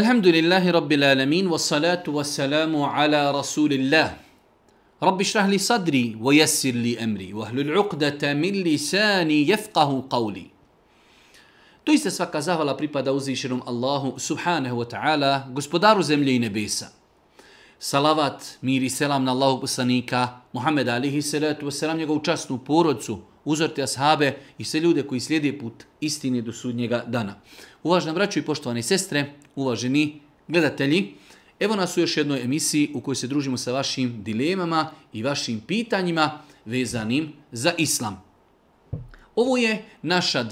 الحمد لله رب العالمين والصلاة والسلام على رسول الله رب اشرح لي صدري ويسر لي أمري واهل العقدة من لساني يفقه قولي Doista svaka zahvala pripada uzvišenom Allahu subhanahu wa ta'ala, gospodaru zemlje i nebesa. salavat, mir i selam na Allahog poslanika, Muhammed alihi salatu wasalam, njegovu častnu porodcu, uzorte ashabe i sve ljude koji slijede put istine do sudnjega dana. Uvažna braću i poštovane sestre, uvaženi gledatelji, evo nas u još jednoj emisiji u kojoj se družimo sa vašim dilemama i vašim pitanjima vezanim za islam. Ovo je naša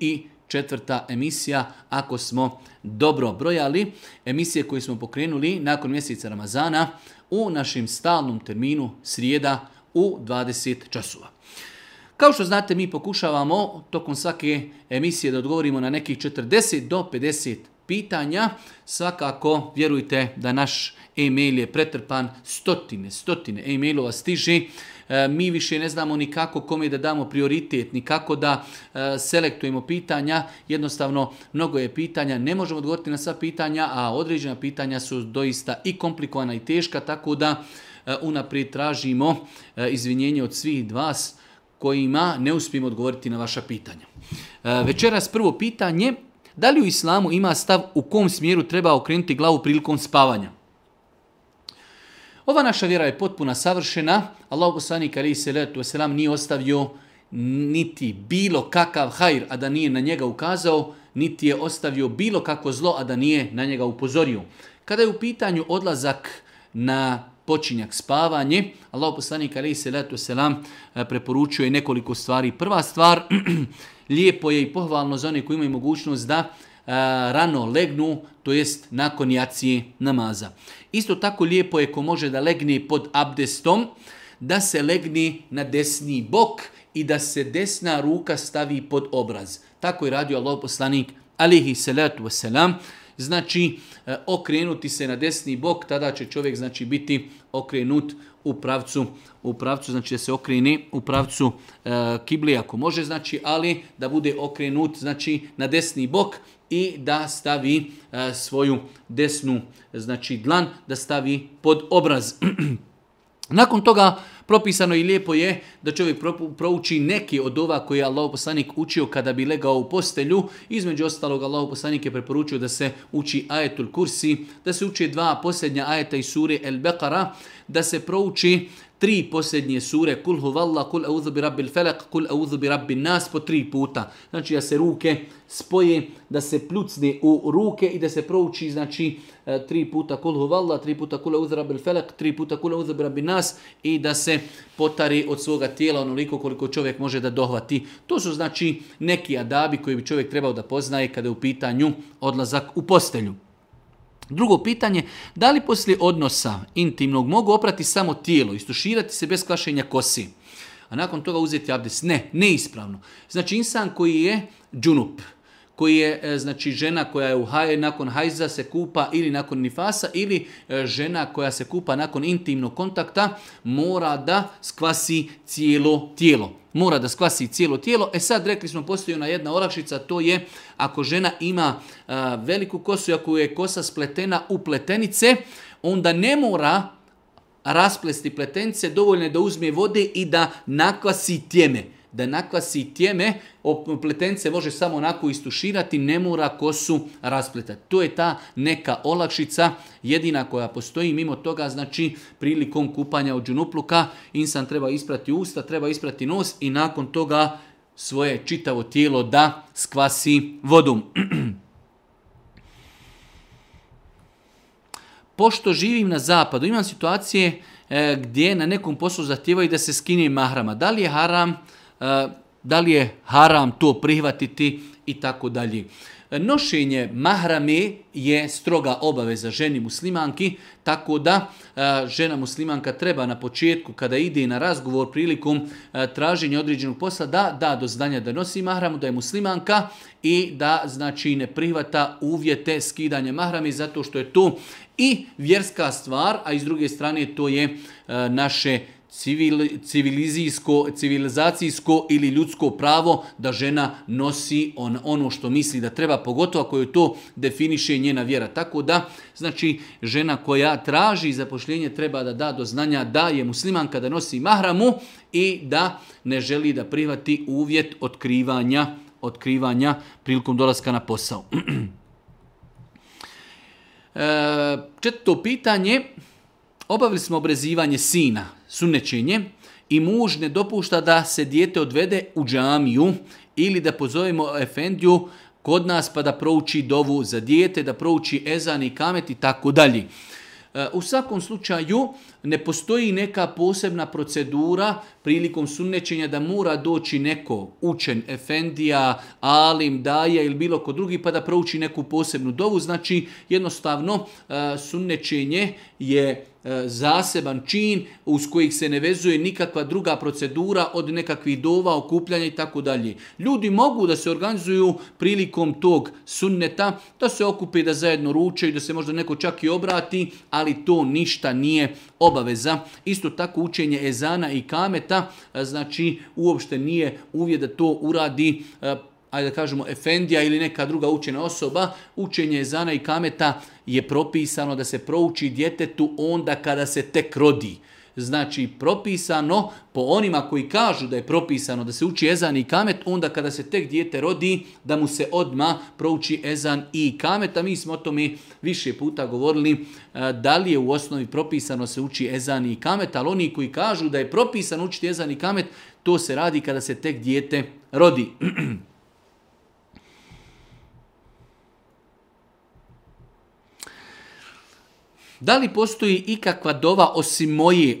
i četvrta emisija, ako smo dobro brojali. Emisije koje smo pokrenuli nakon mjeseca Ramazana u našem stalnom terminu srijeda u 20 časova. Kao što znate, mi pokušavamo tokom svake emisije da odgovorimo na nekih 40 do 50 pitanja. Svakako, vjerujte da naš e-mail je pretrpan stotine, stotine e-mailova stiži. E, mi više ne znamo ni kako kome da damo prioritet, ni kako da e, selektujemo pitanja. Jednostavno, mnogo je pitanja, ne možemo odgovoriti na sva pitanja, a određena pitanja su doista i komplikovana i teška, tako da e, unaprijed tražimo izvinjenje od svih vas kojima ne uspijemo odgovoriti na vaša pitanja. Večeras prvo pitanje, da li u islamu ima stav u kom smjeru treba okrenuti glavu prilikom spavanja? Ova naša vjera je potpuna savršena. Allah poslanik ali se letu selam nije ostavio niti bilo kakav hajr, a da nije na njega ukazao, niti je ostavio bilo kako zlo, a da nije na njega upozorio. Kada je u pitanju odlazak na počinjak spavanje, Allah poslanik ali se letu selam eh, preporučuje nekoliko stvari. Prva stvar, lijepo je i pohvalno za one koji imaju mogućnost da rano legnu, to jest nakon jacije namaza. Isto tako lijepo je ko može da legne pod abdestom, da se legni na desni bok i da se desna ruka stavi pod obraz. Tako je radio Allah poslanik alihi salatu wasalam. Znači, e, okrenuti se na desni bok, tada će čovjek znači biti okrenut u pravcu, u pravcu znači da se okrene u pravcu e, kibli ako može, znači, ali da bude okrenut znači na desni bok i da stavi e, svoju desnu znači dlan da stavi pod obraz. Nakon toga propisano i lijepo je da čovjek prouči neki od ova koje je Allahoposlanik učio kada bi legao u postelju. Između ostalog Allah poslanik je preporučio da se uči ajetul kursi, da se uči dva posljednja ajeta iz suri El Bekara, da se prouči tri posljednje sure, kul huvalla, kul auzubi bi felak, kul auzubi nas, po tri puta. Znači da se ruke spoje, da se plucne u ruke i da se prouči, znači e, tri puta kul huvalla, tri puta kul audhu felak, tri puta kul auzubi bi nas i da se potari od svoga tijela onoliko koliko čovjek može da dohvati. To su znači neki adabi koji bi čovjek trebao da poznaje kada je u pitanju odlazak u postelju. Drugo pitanje, da li poslije odnosa intimnog mogu oprati samo tijelo, istuširati se bez klašenja kosi, a nakon toga uzeti abdes? Ne, neispravno. Znači insan koji je džunup, koji je e, znači žena koja je u haj, nakon hajza se kupa ili nakon nifasa ili e, žena koja se kupa nakon intimnog kontakta mora da skvasi cijelo tijelo mora da skvasi cijelo tijelo. E sad rekli smo postoji ona jedna olakšica, to je ako žena ima veliku kosu ako je kosa spletena u pletenice, onda ne mora rasplesti pletenice, dovoljno je da uzme vode i da nakvasi tjeme da nakvasi tjeme, pletence može samo onako istuširati, ne mora kosu raspletati. To je ta neka olakšica, jedina koja postoji mimo toga, znači prilikom kupanja od džunupluka, insan treba isprati usta, treba isprati nos i nakon toga svoje čitavo tijelo da skvasi vodom. Pošto živim na zapadu, imam situacije eh, gdje na nekom poslu zahtijevaju da se skine mahrama. Da li je haram E, da li je haram to prihvatiti i tako dalje. Nošenje mahrame je stroga obaveza ženi muslimanki, tako da e, žena muslimanka treba na početku kada ide na razgovor prilikom e, traženja određenog posla da da do znanja da nosi mahramu, da je muslimanka i da znači ne prihvata uvjete skidanja mahrame zato što je to i vjerska stvar, a iz druge strane to je naše civilizijsko, civilizacijsko ili ljudsko pravo da žena nosi on, ono što misli da treba, pogotovo ako je to definiše njena vjera. Tako da, znači, žena koja traži zapošljenje treba da da do znanja da je muslimanka da nosi mahramu i da ne želi da prihvati uvjet otkrivanja, otkrivanja prilikom dolaska na posao. e, četvrto pitanje, Obavili smo obrezivanje sina, sunnećenje, i muž ne dopušta da se dijete odvede u džamiju ili da pozovemo efendiju kod nas pa da prouči dovu za dijete, da prouči ezan i kamet i tako dalje. E, u svakom slučaju ne postoji neka posebna procedura prilikom sunnećenja da mora doći neko učen, efendija, alim, daja ili bilo ko drugi pa da prouči neku posebnu dovu. Znači jednostavno e, sunnećenje je e, zaseban čin uz kojih se ne vezuje nikakva druga procedura od nekakvih dova, okupljanja i tako dalje. Ljudi mogu da se organizuju prilikom tog sunneta, da se okupe da zajedno ruče i da se možda neko čak i obrati, ali to ništa nije obaveza. Isto tako učenje ezana i kameta, znači uopšte nije uvjet da to uradi ajde da kažemo efendija ili neka druga učena osoba, učenje ezana i kameta je propisano da se prouči djetetu onda kada se tek rodi znači propisano po onima koji kažu da je propisano da se uči ezan i kamet, onda kada se tek dijete rodi, da mu se odma prouči ezan i kamet, a mi smo o tome više puta govorili e, da li je u osnovi propisano se uči ezan i kamet, ali oni koji kažu da je propisano učiti ezan i kamet, to se radi kada se tek dijete rodi. Da li postoji ikakva dova osim moje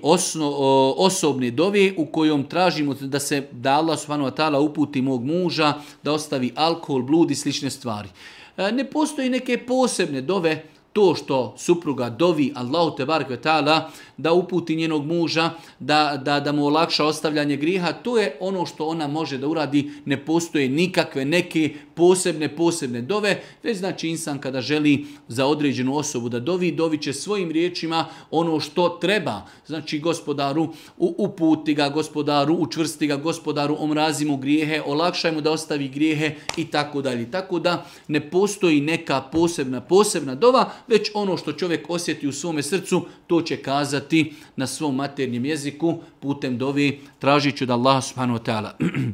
osobne dove u kojom tražimo da se da Allah subhanahu uputi mog muža, da ostavi alkohol, blud i slične stvari? E, ne postoji neke posebne dove to što supruga dovi Allahu te ta'ala da uputi njenog muža, da, da, da mu olakša ostavljanje griha, to je ono što ona može da uradi, ne postoje nikakve neke posebne, posebne dove, već znači insan kada želi za određenu osobu da dovi, dovi će svojim riječima ono što treba. Znači gospodaru uputi ga, gospodaru učvrsti ga, gospodaru omrazi mu grijehe, olakšaj mu da ostavi grijehe i tako dalje. Tako da ne postoji neka posebna, posebna dova, već ono što čovjek osjeti u svome srcu, to će kazati na svom maternjem jeziku putem dovi tražiću da Allah subhanahu wa ta'ala.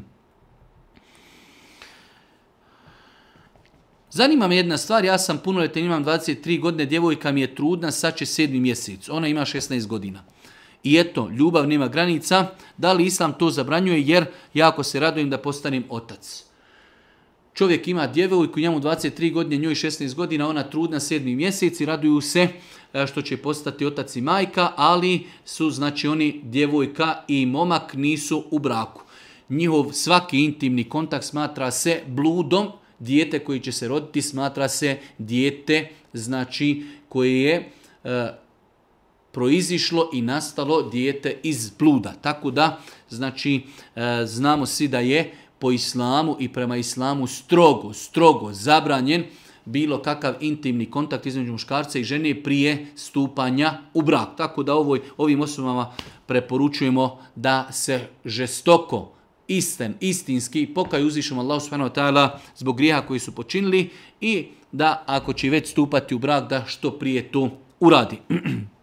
Zanima me jedna stvar, ja sam punoljetan, imam 23 godine, djevojka mi je trudna, sad će sedmi mjesec, ona ima 16 godina. I eto, ljubav nema granica, da li Islam to zabranjuje jer jako se radujem da postanem otac. Čovjek ima djevojku, njemu 23 godine, njoj 16 godina, ona trudna sedmi mjeseci, i raduju se e, što će postati otac i majka, ali su znači oni djevojka i momak nisu u braku. Njihov svaki intimni kontakt smatra se bludom, dijete koji će se roditi smatra se dijete znači koje je e, proizišlo i nastalo dijete iz bluda. Tako da znači e, znamo svi da je po islamu i prema islamu strogo, strogo zabranjen bilo kakav intimni kontakt između muškarca i žene prije stupanja u brak. Tako da ovoj, ovim osobama preporučujemo da se žestoko isten, istinski pokaju uzvišom Allah subhanahu wa ta'ala zbog grijeha koji su počinili i da ako će već stupati u brak da što prije to uradi.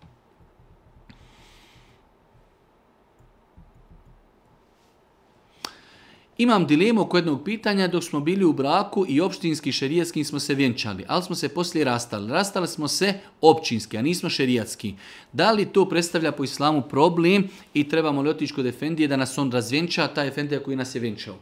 Imam dilemu oko jednog pitanja dok smo bili u braku i opštinski šerijatski smo se vjenčali, ali smo se poslije rastali. Rastali smo se općinski, a nismo šerijatski. Da li to predstavlja po islamu problem i trebamo li otići kod Efendije da nas on razvjenča, ta Efendija koji nas je vjenčao?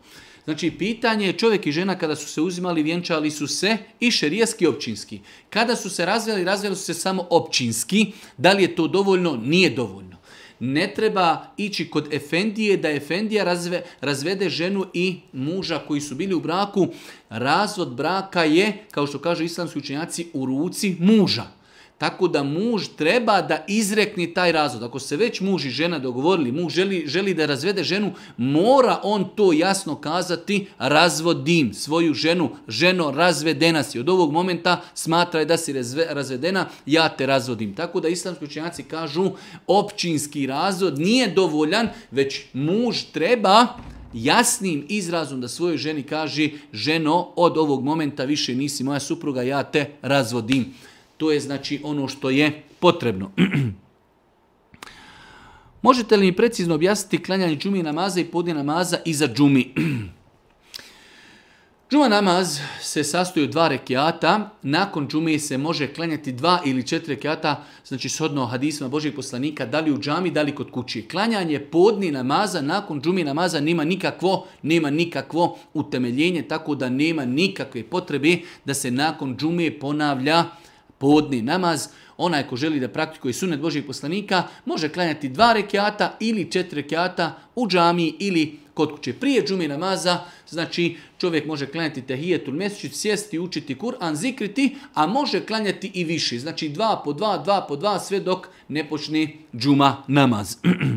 Znači, pitanje je čovjek i žena kada su se uzimali, vjenčali su se i šerijski i općinski. Kada su se razvijali, razvijali su se samo općinski. Da li je to dovoljno? Nije dovoljno ne treba ići kod Efendije da Efendija razvede ženu i muža koji su bili u braku. Razvod braka je, kao što kažu islamski učenjaci, u ruci muža. Tako da muž treba da izrekni taj razvod. Ako se već muž i žena dogovorili, muž želi, želi da razvede ženu, mora on to jasno kazati, razvodim svoju ženu, ženo razvedena si. Od ovog momenta smatraj da si razvedena, ja te razvodim. Tako da islamski učenjaci kažu općinski razvod nije dovoljan, već muž treba jasnim izrazom da svojoj ženi kaže ženo od ovog momenta više nisi moja supruga, ja te razvodim. To je znači ono što je potrebno. Možete li mi precizno objasniti klanjanje džumi namaza i podne namaza iza džumi? Džuma namaz se sastoji od dva rekiata, nakon džume se može klanjati dva ili četiri rekiata, znači shodno hadisma Božeg poslanika, da li u džami, da li kod kući. Klanjanje podni namaza nakon džumi namaza nema nikakvo, nema nikakvo utemeljenje, tako da nema nikakve potrebe da se nakon džume ponavlja podni namaz, onaj ko želi da praktikuje sunet Božijeg poslanika, može klanjati dva rekiata ili četiri rekiata u džamiji ili kod kuće. Prije džume namaza, znači čovjek može klanjati tehijetul mesičić, sjesti, učiti Kur'an, zikriti, a može klanjati i više. Znači dva po dva, dva po dva, sve dok ne počne džuma namaz.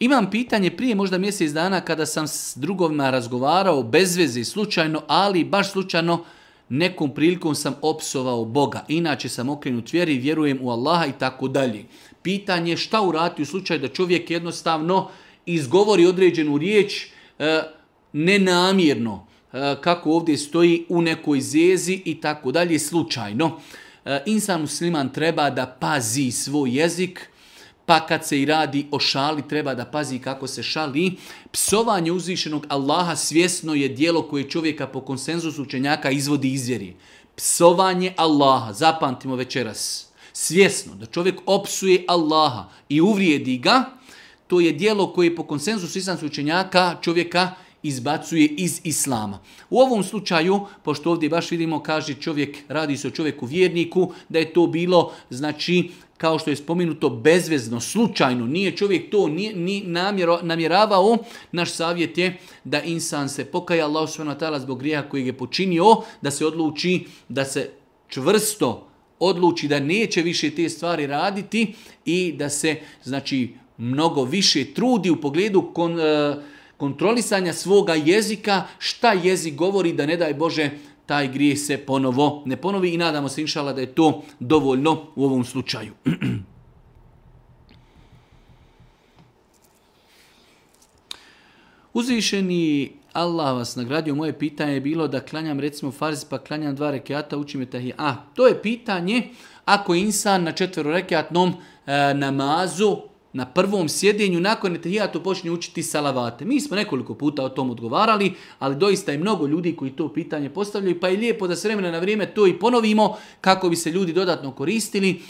Imam pitanje prije možda mjesec dana kada sam s drugovima razgovarao bez veze slučajno, ali baš slučajno nekom prilikom sam opsovao Boga. Inače sam okrenut vjeri, vjerujem u Allaha i tako dalje. Pitanje šta urati u slučaju da čovjek jednostavno izgovori određenu riječ e, nenamjerno, e, kako ovdje stoji u nekoj zezi i tako dalje, slučajno. E, insan musliman treba da pazi svoj jezik, pa kad se i radi o šali, treba da pazi kako se šali. Psovanje uzvišenog Allaha svjesno je dijelo koje čovjeka po konsenzusu učenjaka izvodi izvjeri. Psovanje Allaha, zapamtimo večeras, svjesno da čovjek opsuje Allaha i uvrijedi ga, to je dijelo koje po konsenzusu islamsu učenjaka čovjeka izbacuje iz islama. U ovom slučaju, pošto ovdje baš vidimo, kaže čovjek, radi se o čovjeku vjerniku, da je to bilo, znači, kao što je spomenuto, bezvezno, slučajno, nije čovjek to ni, ni namjeravao, naš savjet je da insan se pokaja Allah s.w.t. zbog grijeha kojeg je počinio, da se odluči, da se čvrsto odluči da neće više te stvari raditi i da se znači mnogo više trudi u pogledu kon, eh, kontrolisanja svoga jezika, šta jezik govori da ne daj Bože taj grijeh se ponovo ne ponovi i nadamo se inšala da je to dovoljno u ovom slučaju. Uzvišeni Allah vas nagradio. Moje pitanje je bilo da klanjam recimo farz pa klanjam dva rekiata, učim tahi. A, to je pitanje ako insan na četverorekiatnom e, namazu na prvom sjedinju nakon etehijatu počne učiti salavate. Mi smo nekoliko puta o tom odgovarali, ali doista je mnogo ljudi koji to pitanje postavljaju, pa je lijepo da s vremena na vrijeme to i ponovimo kako bi se ljudi dodatno koristili.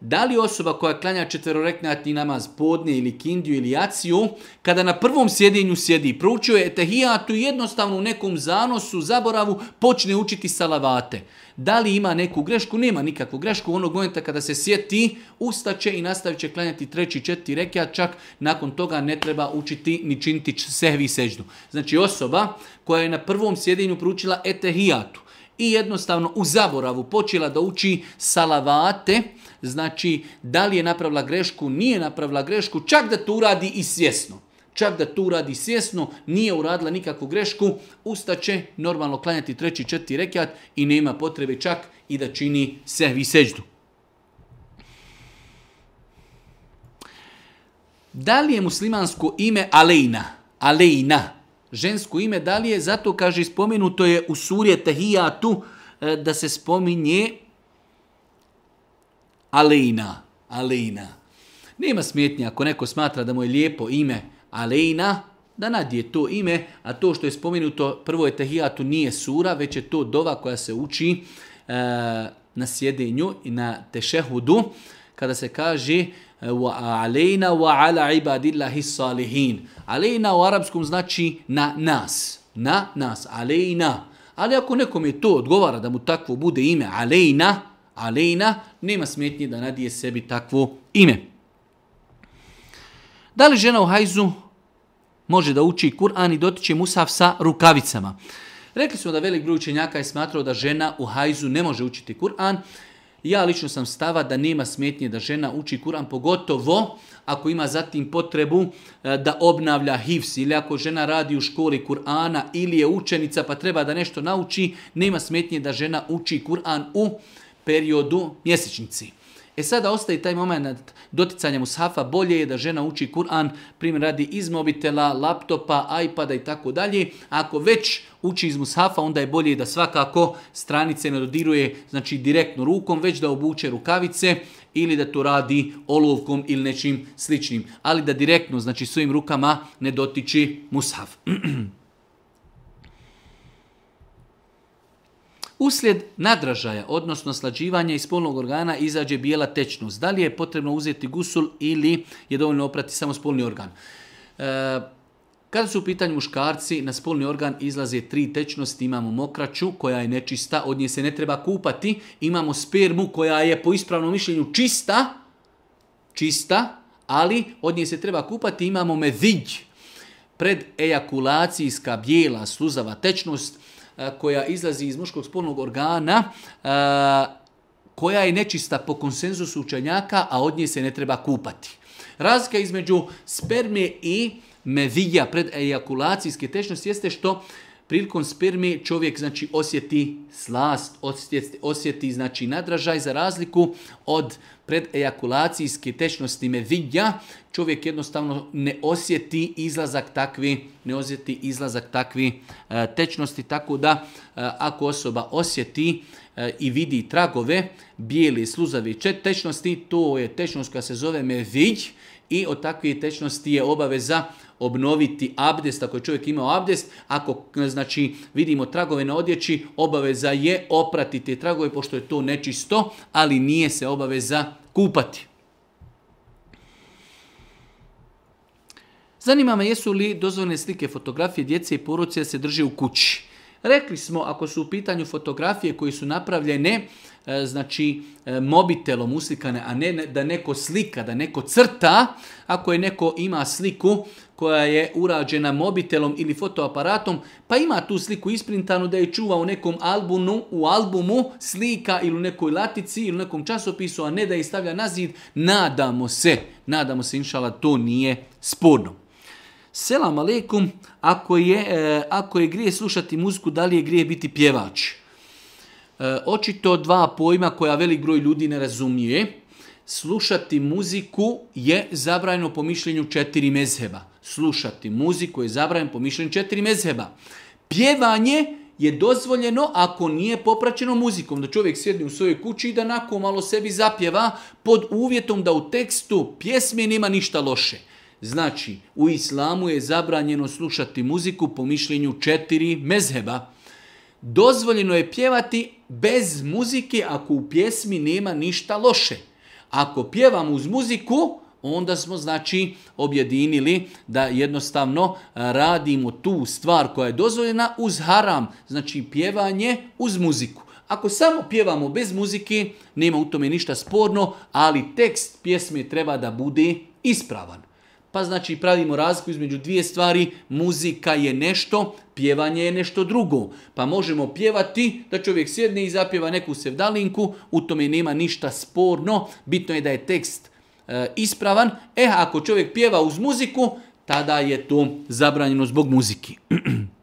Da li osoba koja klanja četveroreknatni namaz podne ili kindiju ili jaciju, kada na prvom sjedinju sjedi, proučuje etehijatu i jednostavno u nekom zanosu, zaboravu, počne učiti salavate. Da li ima neku grešku? Nema nikakvu grešku. Onog momenta kada se sjeti, ustaće i nastavit će klanjati treći, četiri a čak nakon toga ne treba učiti ni činiti sehvi seždu. Znači osoba koja je na prvom sjedinju pručila etehijatu, i jednostavno u zaboravu počela da uči salavate, znači da li je napravila grešku, nije napravila grešku, čak da to uradi i svjesno čak da tu radi svjesno, nije uradila nikakvu grešku, će normalno klanjati treći, četiri rekat i nema potrebe čak i da čini sehvi seđdu. Da li je muslimansko ime Alejna? Alejna. Žensko ime da li je? Zato, kaže, spomenuto je u surje Tahijatu e, da se spominje Alejna. Alejna. Nema smetnje ako neko smatra da mu je lijepo ime, Alejna, da je to ime, a to što je spomenuto prvo je tehijatu nije sura, već je to dova koja se uči e, na sjedenju i na tešehudu, kada se kaže e, wa alejna wa ala ibadillahi salihin. Alejna u arabskom znači na nas. Na nas. Alejna. Ali ako nekom je to odgovara da mu takvo bude ime Alejna, Alejna, nema smetnje da nadije sebi takvo ime. Da li žena u hajzu može da uči Kur'an i dotiče musav sa rukavicama? Rekli smo da velik broj učenjaka je smatrao da žena u hajzu ne može učiti Kur'an. Ja lično sam stava da nema smetnje da žena uči Kur'an, pogotovo ako ima zatim potrebu e, da obnavlja hivs ili ako žena radi u školi Kur'ana ili je učenica pa treba da nešto nauči, nema smetnje da žena uči Kur'an u periodu mjesečnici. E sada ostaje taj moment doticanja mushafa, bolje je da žena uči Kur'an, primjer radi iz mobitela, laptopa, iPada i tako dalje. Ako već uči iz mushafa, onda je bolje da svakako stranice ne dodiruje znači, direktno rukom, već da obuče rukavice ili da to radi olovkom ili nečim sličnim. Ali da direktno, znači svojim rukama, ne dotiči mushaf. Uslijed nadražaja, odnosno slađivanja iz spolnog organa, izađe bijela tečnost. Da li je potrebno uzeti gusul ili je dovoljno oprati samo spolni organ? E, kada su u pitanju muškarci, na spolni organ izlaze tri tečnosti. Imamo mokraću koja je nečista, od nje se ne treba kupati. Imamo spermu koja je po ispravnom mišljenju čista, čista, ali od nje se treba kupati. Imamo medidj, pred ejakulacijska bijela sluzava tečnost koja izlazi iz muškog spolnog organa, koja je nečista po konsenzusu učenjaka, a od nje se ne treba kupati. Razlika između sperme i medija pred ejakulacijske tečnosti jeste što prilikom sperme čovjek znači osjeti slast, osjeti, osjeti znači nadražaj za razliku od pred ejakulacijske tečnosti vidja, čovjek jednostavno ne osjeti izlazak takvi, ne osjeti izlazak takvi e, tečnosti, tako da e, ako osoba osjeti e, i vidi tragove bijeli sluzavi tečnosti, to je tečnost koja se zove mevidj i od takve tečnosti je obaveza obnoviti abdest, ako je čovjek imao abdest, ako znači, vidimo tragove na odjeći, obaveza je oprati te tragove, pošto je to nečisto, ali nije se obaveza kupati. Zanima me jesu li dozvoljene slike fotografije djece i da se drže u kući. Rekli smo, ako su u pitanju fotografije koje su napravljene, e, znači e, mobitelom uslikane, a ne da neko slika, da neko crta, ako je neko ima sliku koja je urađena mobitelom ili fotoaparatom, pa ima tu sliku isprintanu da je čuva u nekom albumu, u albumu slika ili u nekoj latici ili u nekom časopisu, a ne da je stavlja na zid, nadamo se, nadamo se inšala, to nije sporno. Selam aleikum, ako je, e, ako je grije slušati muziku, da li je grije biti pjevač? E, očito dva pojma koja velik broj ljudi ne razumije. Slušati muziku je zabrajeno po mišljenju četiri mezheba. Slušati muziku je zabrajeno po mišljenju četiri mezheba. Pjevanje je dozvoljeno ako nije popraćeno muzikom. Da čovjek sjedne u svojoj kući i da nakon malo sebi zapjeva pod uvjetom da u tekstu pjesme nema ništa loše. Znači, u islamu je zabranjeno slušati muziku po mišljenju četiri mezheba. Dozvoljeno je pjevati bez muzike ako u pjesmi nema ništa loše. Ako pjevamo uz muziku, onda smo znači objedinili da jednostavno e, radimo tu stvar koja je dozvoljena uz haram, znači pjevanje uz muziku. Ako samo pjevamo bez muzike, nema u tome ništa sporno, ali tekst pjesme treba da bude ispravan. Pa znači pravimo razliku između dvije stvari, muzika je nešto, pjevanje je nešto drugo. Pa možemo pjevati da čovjek sjedne i zapjeva neku sevdalinku, u tome nema ništa sporno, bitno je da je tekst e, ispravan. E, ako čovjek pjeva uz muziku, tada je to zabranjeno zbog muziki.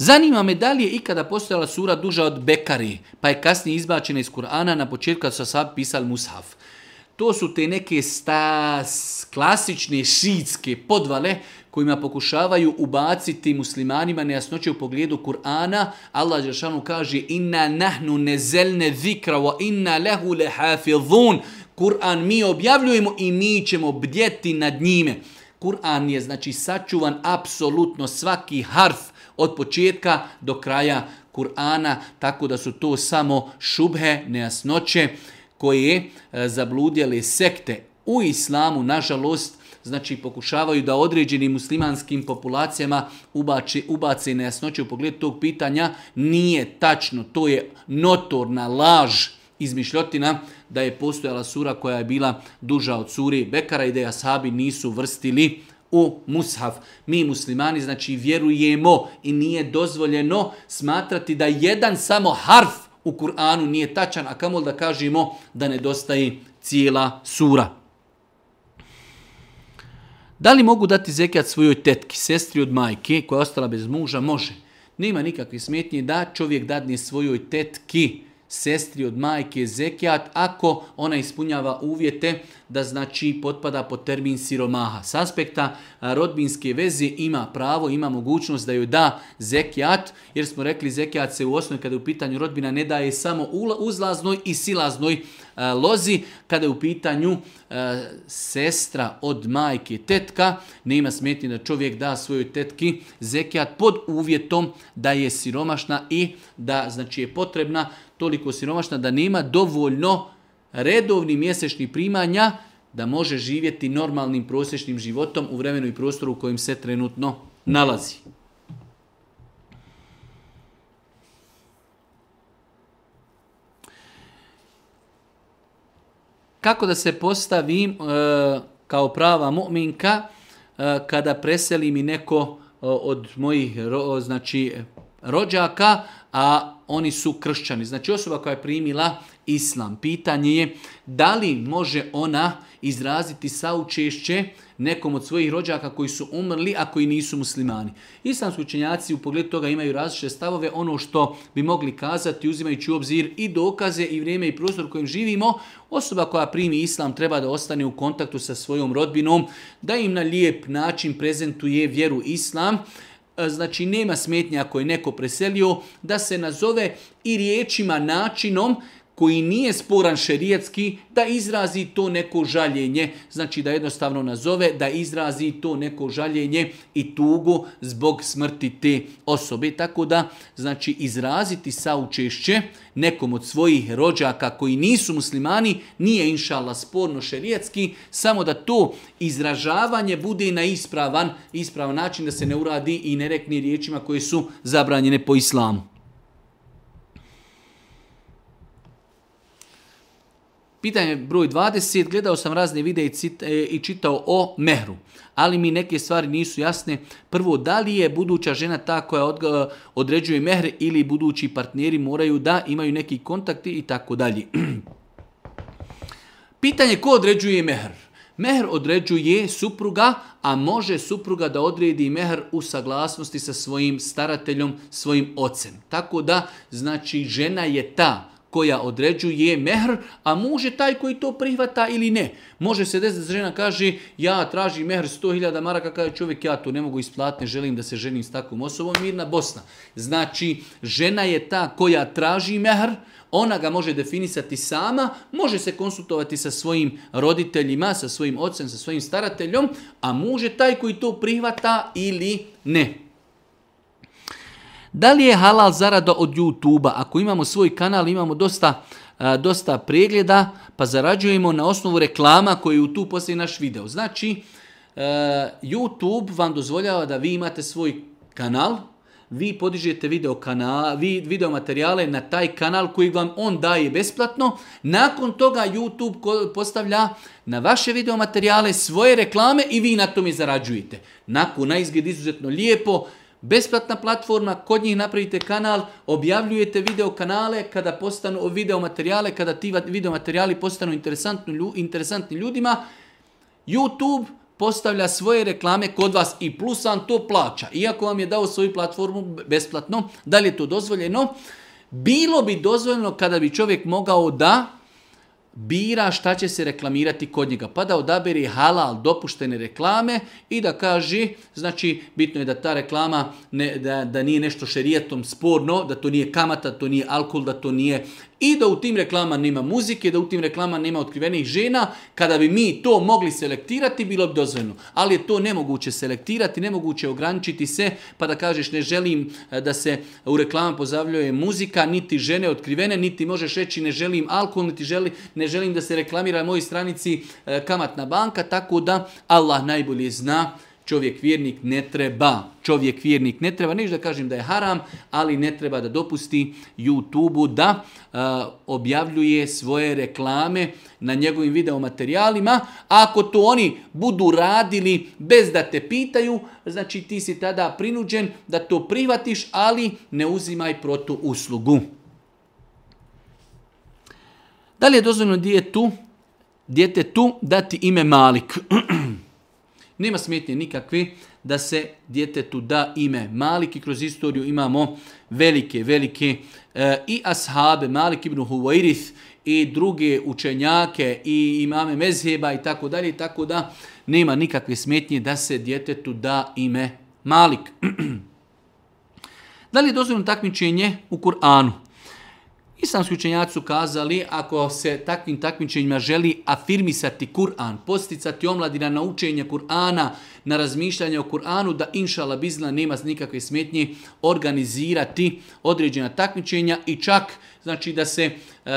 Zanima me da li je ikada postojala sura duža od Bekari, pa je kasnije izbačena iz Kur'ana na početku kad su sad pisali Mushaf. To su te neke stas, klasične šiitske podvale kojima pokušavaju ubaciti muslimanima nejasnoće u pogledu Kur'ana. Allah Žešanu kaže inna nahnu nezelne zikra wa inna lehu lehafidhun. Kur'an mi objavljujemo i mi ćemo bdjeti nad njime. Kur'an je znači sačuvan apsolutno svaki harf, od početka do kraja Kur'ana, tako da su to samo šubhe, nejasnoće koje e, zabludjeli sekte u islamu, nažalost, znači pokušavaju da određenim muslimanskim populacijama ubace ubaci nejasnoće u pogledu tog pitanja, nije tačno, to je notorna laž izmišljotina da je postojala sura koja je bila duža od suri Bekara i da je nisu vrstili u mushaf. Mi muslimani znači vjerujemo i nije dozvoljeno smatrati da jedan samo harf u Kur'anu nije tačan, a kamol da kažemo da nedostaje cijela sura. Da li mogu dati zekat svojoj tetki, sestri od majke koja je ostala bez muža? Može. Nema nikakve smetnje da čovjek dadne svojoj tetki sestri od majke zekijat ako ona ispunjava uvjete da znači potpada pod termin siromaha. S aspekta rodbinske veze ima pravo, ima mogućnost da joj da zekijat, jer smo rekli zekijat se u osnovi kada je u pitanju rodbina ne daje samo uzlaznoj i silaznoj lozi, kada je u pitanju sestra od majke tetka, nema smetnje da čovjek da svojoj tetki zekijat pod uvjetom da je siromašna i da znači je potrebna toliko siromašna da nema dovoljno redovni mjesečni primanja da može živjeti normalnim prosječnim životom u vremenu i prostoru u kojem se trenutno nalazi. Kako da se postavim e, kao prava mu'minka e, kada preseli mi neko e, od mojih znači, rođaka, a oni su kršćani. Znači osoba koja je primila islam. Pitanje je da li može ona izraziti saučešće nekom od svojih rođaka koji su umrli, a koji nisu muslimani. Islamski učenjaci u pogledu toga imaju različite stavove. Ono što bi mogli kazati, uzimajući u obzir i dokaze i vrijeme i prostor u kojem živimo, osoba koja primi islam treba da ostane u kontaktu sa svojom rodbinom, da im na lijep način prezentuje vjeru islam, E, znači nema smetnja ako je neko preselio, da se nazove i riječima, načinom koji nije sporan šerijetski da izrazi to neko žaljenje. Znači da jednostavno nazove da izrazi to neko žaljenje i tugu zbog smrti te osobe. Tako da znači izraziti saučešće nekom od svojih rođaka koji nisu muslimani nije inšala sporno šerijetski, samo da to izražavanje bude na ispravan, ispravan način da se ne uradi i ne rekne riječima koje su zabranjene po islamu. Pitanje broj 20. Gledao sam razne videe e, i, čitao o mehru, ali mi neke stvari nisu jasne. Prvo, da li je buduća žena ta koja e, određuje mehr ili budući partneri moraju da imaju neki kontakti i tako dalje. Pitanje ko određuje mehr? Mehr određuje supruga, a može supruga da odredi mehr u saglasnosti sa svojim starateljom, svojim ocem. Tako da, znači, žena je ta koja određuje mehr, a muže taj koji to prihvata ili ne. Može se desiti da žena kaže ja tražim mehr 100.000 maraka, kaže čovjek ja to ne mogu isplatiti, želim da se ženim s takvom osobom, mirna Bosna. Znači, žena je ta koja traži mehr, ona ga može definisati sama, može se konsultovati sa svojim roditeljima, sa svojim ocem, sa svojim starateljom, a muže taj koji to prihvata ili ne. Da li je halal zarada od YouTube-a? Ako imamo svoj kanal, imamo dosta, dosta pregleda, pa zarađujemo na osnovu reklama koji u tu poslije naš video. Znači, e, YouTube vam dozvoljava da vi imate svoj kanal, vi podižete video, kanal, vi video materijale na taj kanal koji vam on daje besplatno. Nakon toga YouTube postavlja na vaše video materijale svoje reklame i vi na tome zarađujete. Nakon, na izgled izuzetno lijepo, Besplatna platforma, kod njih napravite kanal, objavljujete video kanale kada postanu video materijale, kada ti video materijali postanu interesantni ljudima. YouTube postavlja svoje reklame kod vas i plus vam to plaća. Iako vam je dao svoju platformu besplatno, da li je to dozvoljeno? Bilo bi dozvoljeno kada bi čovjek mogao da bira šta će se reklamirati kod njega, pa da odabere halal dopuštene reklame i da kaže, znači bitno je da ta reklama ne, da, da nije nešto šerijetom sporno, da to nije kamata, to nije alkohol, da to nije i da u tim reklama nema muzike, da u tim reklama nema otkrivenih žena. Kada bi mi to mogli selektirati, bilo bi dozvoljeno. Ali je to nemoguće selektirati, nemoguće ograničiti se, pa da kažeš ne želim eh, da se u reklama pozavljuje muzika, niti žene otkrivene, niti možeš reći ne želim alkohol, niti ne želim da se reklamira na mojoj stranici eh, kamatna banka, tako da Allah najbolje zna čovjek vjernik ne treba, čovjek vjernik ne treba, neću da kažem da je haram, ali ne treba da dopusti YouTube-u da objavljuje svoje reklame na njegovim videomaterijalima. Ako to oni budu radili bez da te pitaju, znači ti si tada prinuđen da to privatiš, ali ne uzimaj protu uslugu. Da li je dozvoljeno dijete djetetu dati ime Malik? nema smetnje nikakve da se djetetu da ime Malik i kroz istoriju imamo velike, velike e, i ashabe Malik ibn i druge učenjake i imame mezheba i tako dalje, tako da nema nikakve smetnje da se djetetu da ime Malik. da li je dozvoljeno takmičenje u Kur'anu? Islamski učenjaci su kazali, ako se takvim takmičenjima želi afirmisati Kur'an, posticati omladina na učenje Kur'ana, na razmišljanje o Kur'anu, da inšala bizna nema nikakve smetnje organizirati određena takmičenja i čak znači da se e,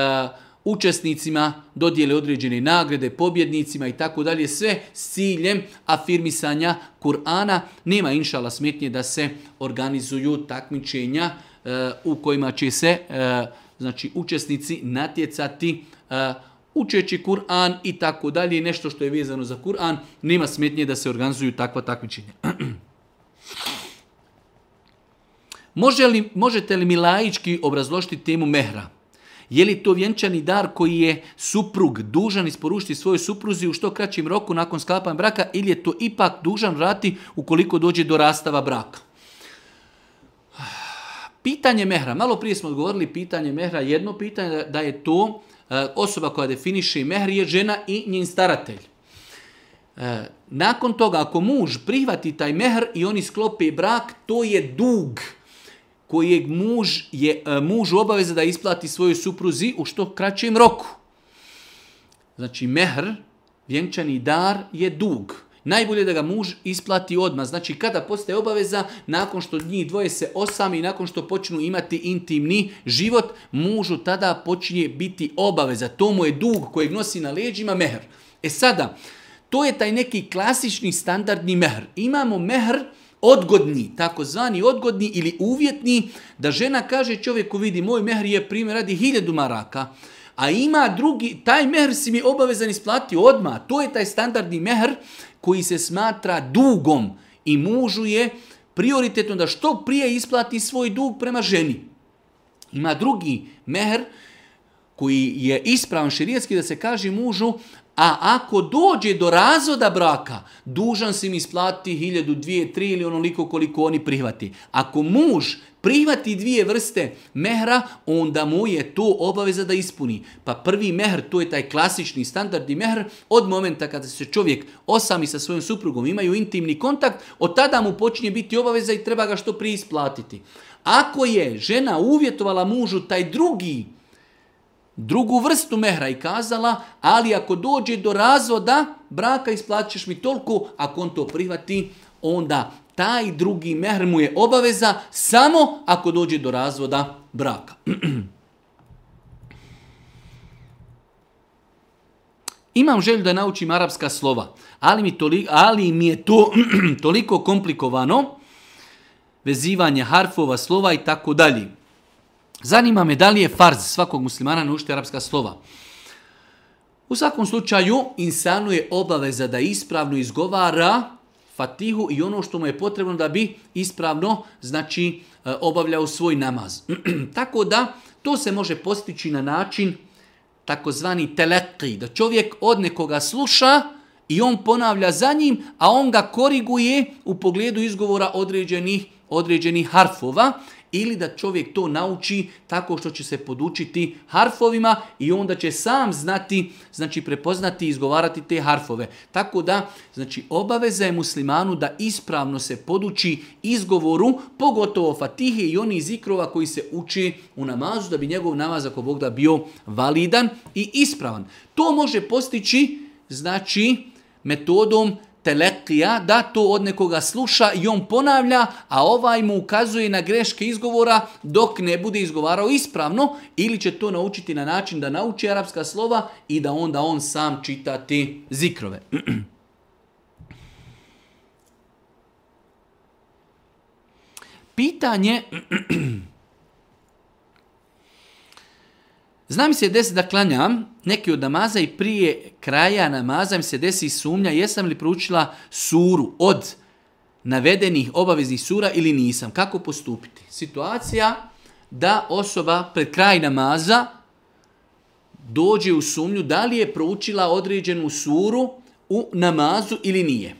učesnicima dodijele određene nagrade, pobjednicima i tako dalje, sve s ciljem afirmisanja Kur'ana. Nema inšala smetnje da se organizuju takmičenja e, u kojima će se e, znači učesnici natjecati e, učeći Kur'an i tako dalje nešto što je vezano za Kur'an, nema smetnje da se organizuju takva takmičenja. Može li, možete li mi laički obrazložiti temu mehra? Je li to vjenčani dar koji je suprug dužan isporučiti svojoj supruzi u što kraćem roku nakon sklapanja braka ili je to ipak dužan vrati ukoliko dođe do rastava braka? Pitanje mehra, malo prije smo odgovorili pitanje mehra, jedno pitanje da je to e, osoba koja definiše mehr je žena i njen staratelj. E, nakon toga, ako muž prihvati taj mehr i oni sklope brak, to je dug kojeg muž je e, muž obaveza da isplati svojoj supruzi u što kraćem roku. Znači, mehr, vjenčani dar, je dug. Najbolje da ga muž isplati odmah. Znači kada postaje obaveza, nakon što njih dvoje se osami i nakon što počnu imati intimni život, mužu tada počinje biti obaveza. To mu je dug kojeg nosi na leđima mehr. E sada, to je taj neki klasični standardni mehr. Imamo mehr odgodni, takozvani odgodni ili uvjetni, da žena kaže čovjeku vidi moj mehr je primjer radi hiljadu maraka, a ima drugi, taj mehr si mi obavezan isplati odmah, to je taj standardni mehr koji se smatra dugom i mužu je prioritetno da što prije isplati svoj dug prema ženi. Ima drugi mehr koji je ispravan širijetski da se kaže mužu a ako dođe do razvoda braka, dužan si mi isplatiti hiljadu, dvije, tri ili onoliko koliko oni prihvati. Ako muž prihvati dvije vrste mehra, onda mu je to obaveza da ispuni. Pa prvi mehr, to je taj klasični standardni mehr, od momenta kada se čovjek osami sa svojom suprugom imaju intimni kontakt, od tada mu počinje biti obaveza i treba ga što prije isplatiti. Ako je žena uvjetovala mužu taj drugi drugu vrstu mehra i kazala, ali ako dođe do razvoda braka isplaćeš mi toliko, ako on to prihvati, onda taj drugi mehr mu je obaveza samo ako dođe do razvoda braka. Imam želju da naučim arapska slova, ali mi, ali mi je to toliko komplikovano, vezivanje harfova, slova i tako dalje. Zanima me da li je farz svakog muslimana ušte arapska slova. U svakom slučaju, insanu je obaveza da ispravno izgovara fatihu i ono što mu je potrebno da bi ispravno znači e, obavljao svoj namaz. Tako da to se može postići na način takozvani teletri, da čovjek od nekoga sluša i on ponavlja za njim, a on ga koriguje u pogledu izgovora određenih, određenih harfova ili da čovjek to nauči tako što će se podučiti harfovima i onda će sam znati, znači prepoznati i izgovarati te harfove. Tako da, znači obaveza je muslimanu da ispravno se poduči izgovoru, pogotovo fatihe i oni zikrova koji se uči u namazu, da bi njegov namaz ako Bog da bio validan i ispravan. To može postići, znači, metodom telekija, da to od nekoga sluša i on ponavlja, a ovaj mu ukazuje na greške izgovora dok ne bude izgovarao ispravno ili će to naučiti na način da nauči arapska slova i da onda on sam čitati zikrove. Pitanje Zna mi se desi da klanjam neki od namaza i prije kraja namaza mi se desi sumnja jesam li proučila suru od navedenih obaveznih sura ili nisam. Kako postupiti? Situacija da osoba pred kraj namaza dođe u sumnju da li je proučila određenu suru u namazu ili nije.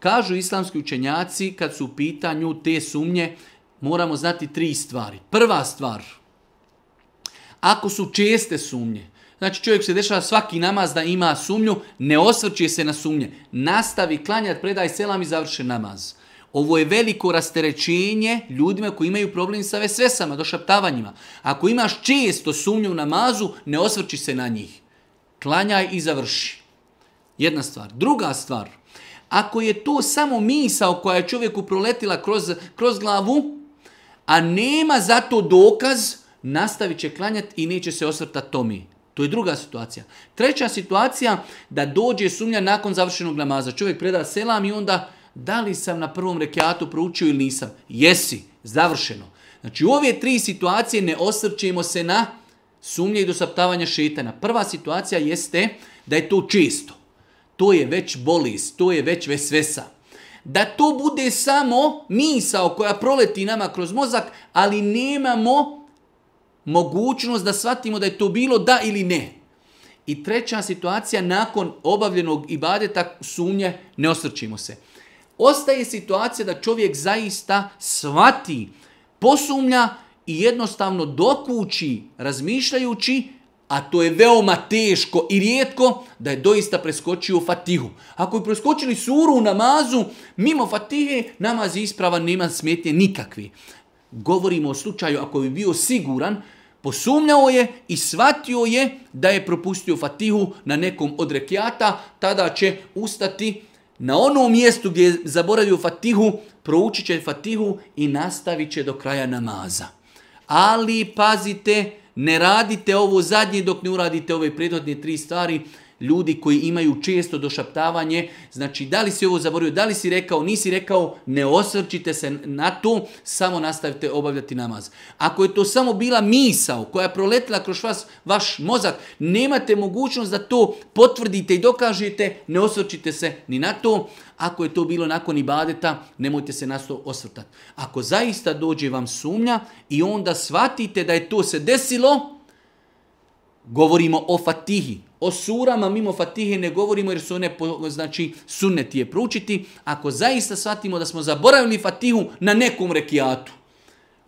Kažu islamski učenjaci kad su u pitanju te sumnje moramo znati tri stvari. Prva stvar – ako su česte sumnje, znači čovjek se dešava svaki namaz da ima sumnju, ne osvrće se na sumnje. Nastavi klanjat, predaj selam i završi namaz. Ovo je veliko rasterećenje ljudima koji imaju problem sa vesvesama, došaptavanjima. Ako imaš često sumnju u namazu, ne osvrći se na njih. Klanjaj i završi. Jedna stvar. Druga stvar, ako je to samo misao koja je čovjeku proletila kroz, kroz glavu, a nema za to dokaz, nastavit će klanjati i neće se osvrta Tomi. To je druga situacija. Treća situacija, da dođe sumnja nakon završenog namaza. Čovjek preda selam i onda, da li sam na prvom rekiatu proučio ili nisam? Jesi, završeno. Znači u ove tri situacije ne osvrćemo se na sumnje i dosaptavanja šetana. Prva situacija jeste da je to čisto. To je već bolis, to je već vesvesa. Da to bude samo misao koja proleti nama kroz mozak, ali nemamo mogućnost da shvatimo da je to bilo da ili ne. I treća situacija, nakon obavljenog ibadeta sumnje, ne osrčimo se. Ostaje situacija da čovjek zaista shvati, posumlja i jednostavno dokući, razmišljajući, a to je veoma teško i rijetko, da je doista preskočio fatihu. Ako je preskočili suru u namazu, mimo fatihe, namaz ispravan, nema smetnje nikakvi. Govorimo o slučaju ako bi bio siguran, posumnjao je i shvatio je da je propustio fatihu na nekom od rekiata, tada će ustati na onom mjestu gdje je zaboravio fatihu, proučit će fatihu i nastavit će do kraja namaza. Ali pazite, ne radite ovo zadnje dok ne uradite ove prethodne tri stvari, ljudi koji imaju često došaptavanje, znači da li si ovo zaborio, da li si rekao, nisi rekao, ne osvrćite se na to, samo nastavite obavljati namaz. Ako je to samo bila misao koja je proletila kroz vas, vaš mozak, nemate mogućnost da to potvrdite i dokažete, ne osvrćite se ni na to. Ako je to bilo nakon ibadeta, nemojte se na to osvrtati. Ako zaista dođe vam sumnja i onda shvatite da je to se desilo, Govorimo o fatihi, o surama mimo fatihe ne govorimo jer su one znači, sunnet je proučiti, Ako zaista shvatimo da smo zaboravili fatihu na nekom rekiatu,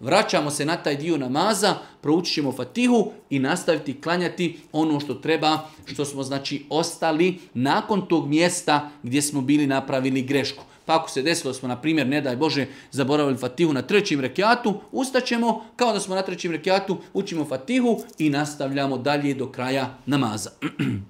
vraćamo se na taj dio namaza, proučit ćemo fatihu i nastaviti klanjati ono što treba, što smo znači ostali nakon tog mjesta gdje smo bili napravili grešku. Pa ako se desilo smo, na primjer, ne daj Bože, zaboravili Fatihu na trećem rekiatu, ustaćemo kao da smo na trećem rekiatu, učimo Fatihu i nastavljamo dalje do kraja namaza.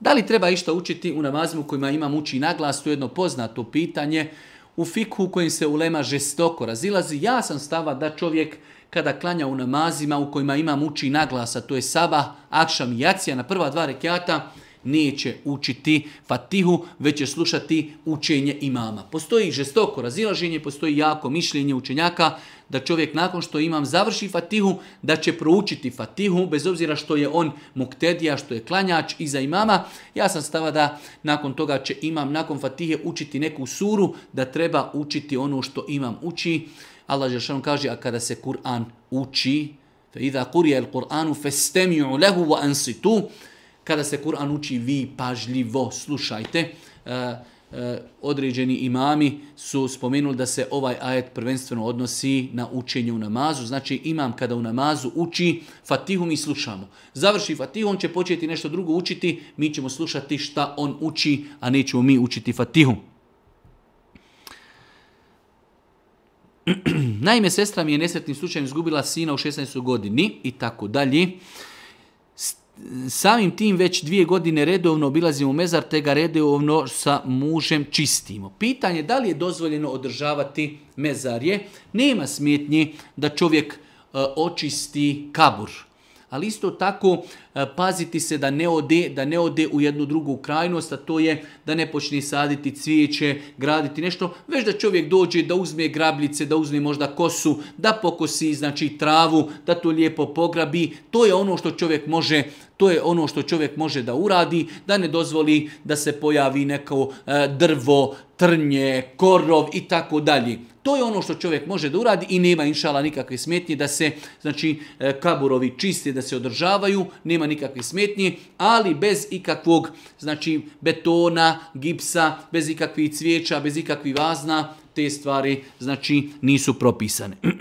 Da li treba išta učiti u namazima u kojima imam uči naglas? To je jedno poznato pitanje. U fikhu u kojim se ulema žestoko razilazi, ja sam stava da čovjek kada klanja u namazima u kojima imam uči naglasa, to je saba, akšam i jacija na prva dva rekiata, neće učiti fatihu, već će slušati učenje imama. Postoji žestoko razilaženje, postoji jako mišljenje učenjaka da čovjek nakon što imam završi fatihu, da će proučiti fatihu, bez obzira što je on muktedija, što je klanjač iza imama. Ja sam stava da nakon toga će imam, nakon fatihe učiti neku suru, da treba učiti ono što imam uči. Allah on kaže, a kada se Kur'an uči, فَإِذَا قُرِيَ الْقُرْآنُ فَاسْتَمِعُ لَهُ وَأَنْسِتُوا kada se Kur'an uči, vi pažljivo slušajte. E, e, određeni imami su spomenuli da se ovaj ajet prvenstveno odnosi na učenje u namazu. Znači imam kada u namazu uči fatihu mi slušamo. Završi fatihu, on će početi nešto drugo učiti, mi ćemo slušati šta on uči, a nećemo mi učiti fatihu. Naime, sestra mi je nesretnim slučajem izgubila sina u 16. godini i tako dalje samim tim već dvije godine redovno obilazimo mezar, te ga redovno sa mužem čistimo. Pitanje da li je dozvoljeno održavati mezarje. Nema smetnji da čovjek e, očisti kabur ali isto tako e, paziti se da ne ode, da ne ode u jednu drugu krajnost, a to je da ne počne saditi cvijeće, graditi nešto, već da čovjek dođe da uzme grabljice, da uzme možda kosu, da pokosi znači travu, da to lijepo pograbi, to je ono što čovjek može to je ono što čovjek može da uradi, da ne dozvoli da se pojavi neko e, drvo, trnje, korov i tako dalje. To je ono što čovjek može da uradi i nema inšala nikakve smetnje da se znači e, kaburovi čiste, da se održavaju, nema nikakve smetnje, ali bez ikakvog znači betona, gipsa, bez ikakvih cvijeća, bez ikakvih vazna, te stvari znači nisu propisane.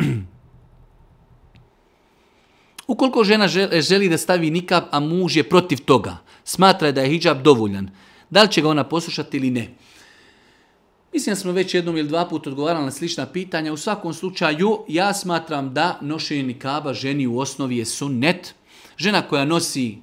Ukoliko žena želi da stavi nikab, a muž je protiv toga, smatra da je hijab dovoljan, da li će ga ona poslušati ili ne? Mislim da smo već jednom ili dva puta odgovarali na slična pitanja. U svakom slučaju, ja smatram da nošenje nikaba ženi u osnovi je sunnet. Žena koja nosi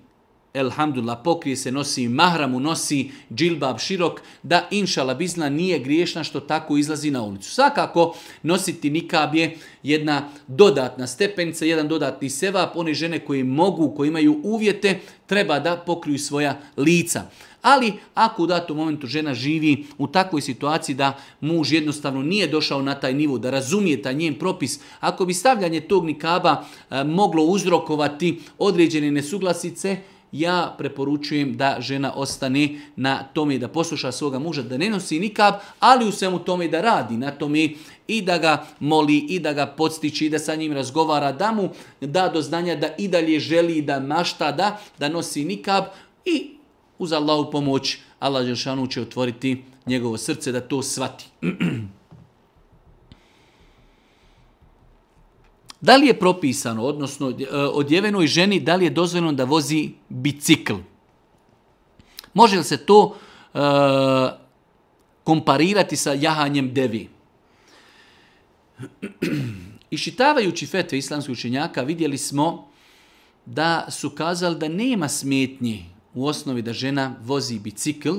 elhamdulillah, pokrije se, nosi mahramu, nosi džilbab širok, da inšala bizna nije griješna što tako izlazi na ulicu. Svakako, nositi nikab je jedna dodatna stepenica, jedan dodatni sevap. One žene koje mogu, koje imaju uvjete, treba da pokriju svoja lica ali ako u datom momentu žena živi u takvoj situaciji da muž jednostavno nije došao na taj nivo, da razumije taj njen propis, ako bi stavljanje tog nikaba e, moglo uzrokovati određene nesuglasice, ja preporučujem da žena ostane na tome da posluša svoga muža, da ne nosi nikab, ali u svemu tome da radi na tome i da ga moli, i da ga podstiči, i da sa njim razgovara, da mu da do znanja da i dalje želi, da mašta, da, da nosi nikab i uz Allahu pomoć, Allah Želšanu će otvoriti njegovo srce da to svati. Da li je propisano, odnosno e, odjevenoj ženi, da li je dozvoljeno da vozi bicikl? Može li se to e, komparirati sa jahanjem devi? Išitavajući fetve islamskih učenjaka vidjeli smo da su kazali da nema smetnji u osnovi da žena vozi bicikl,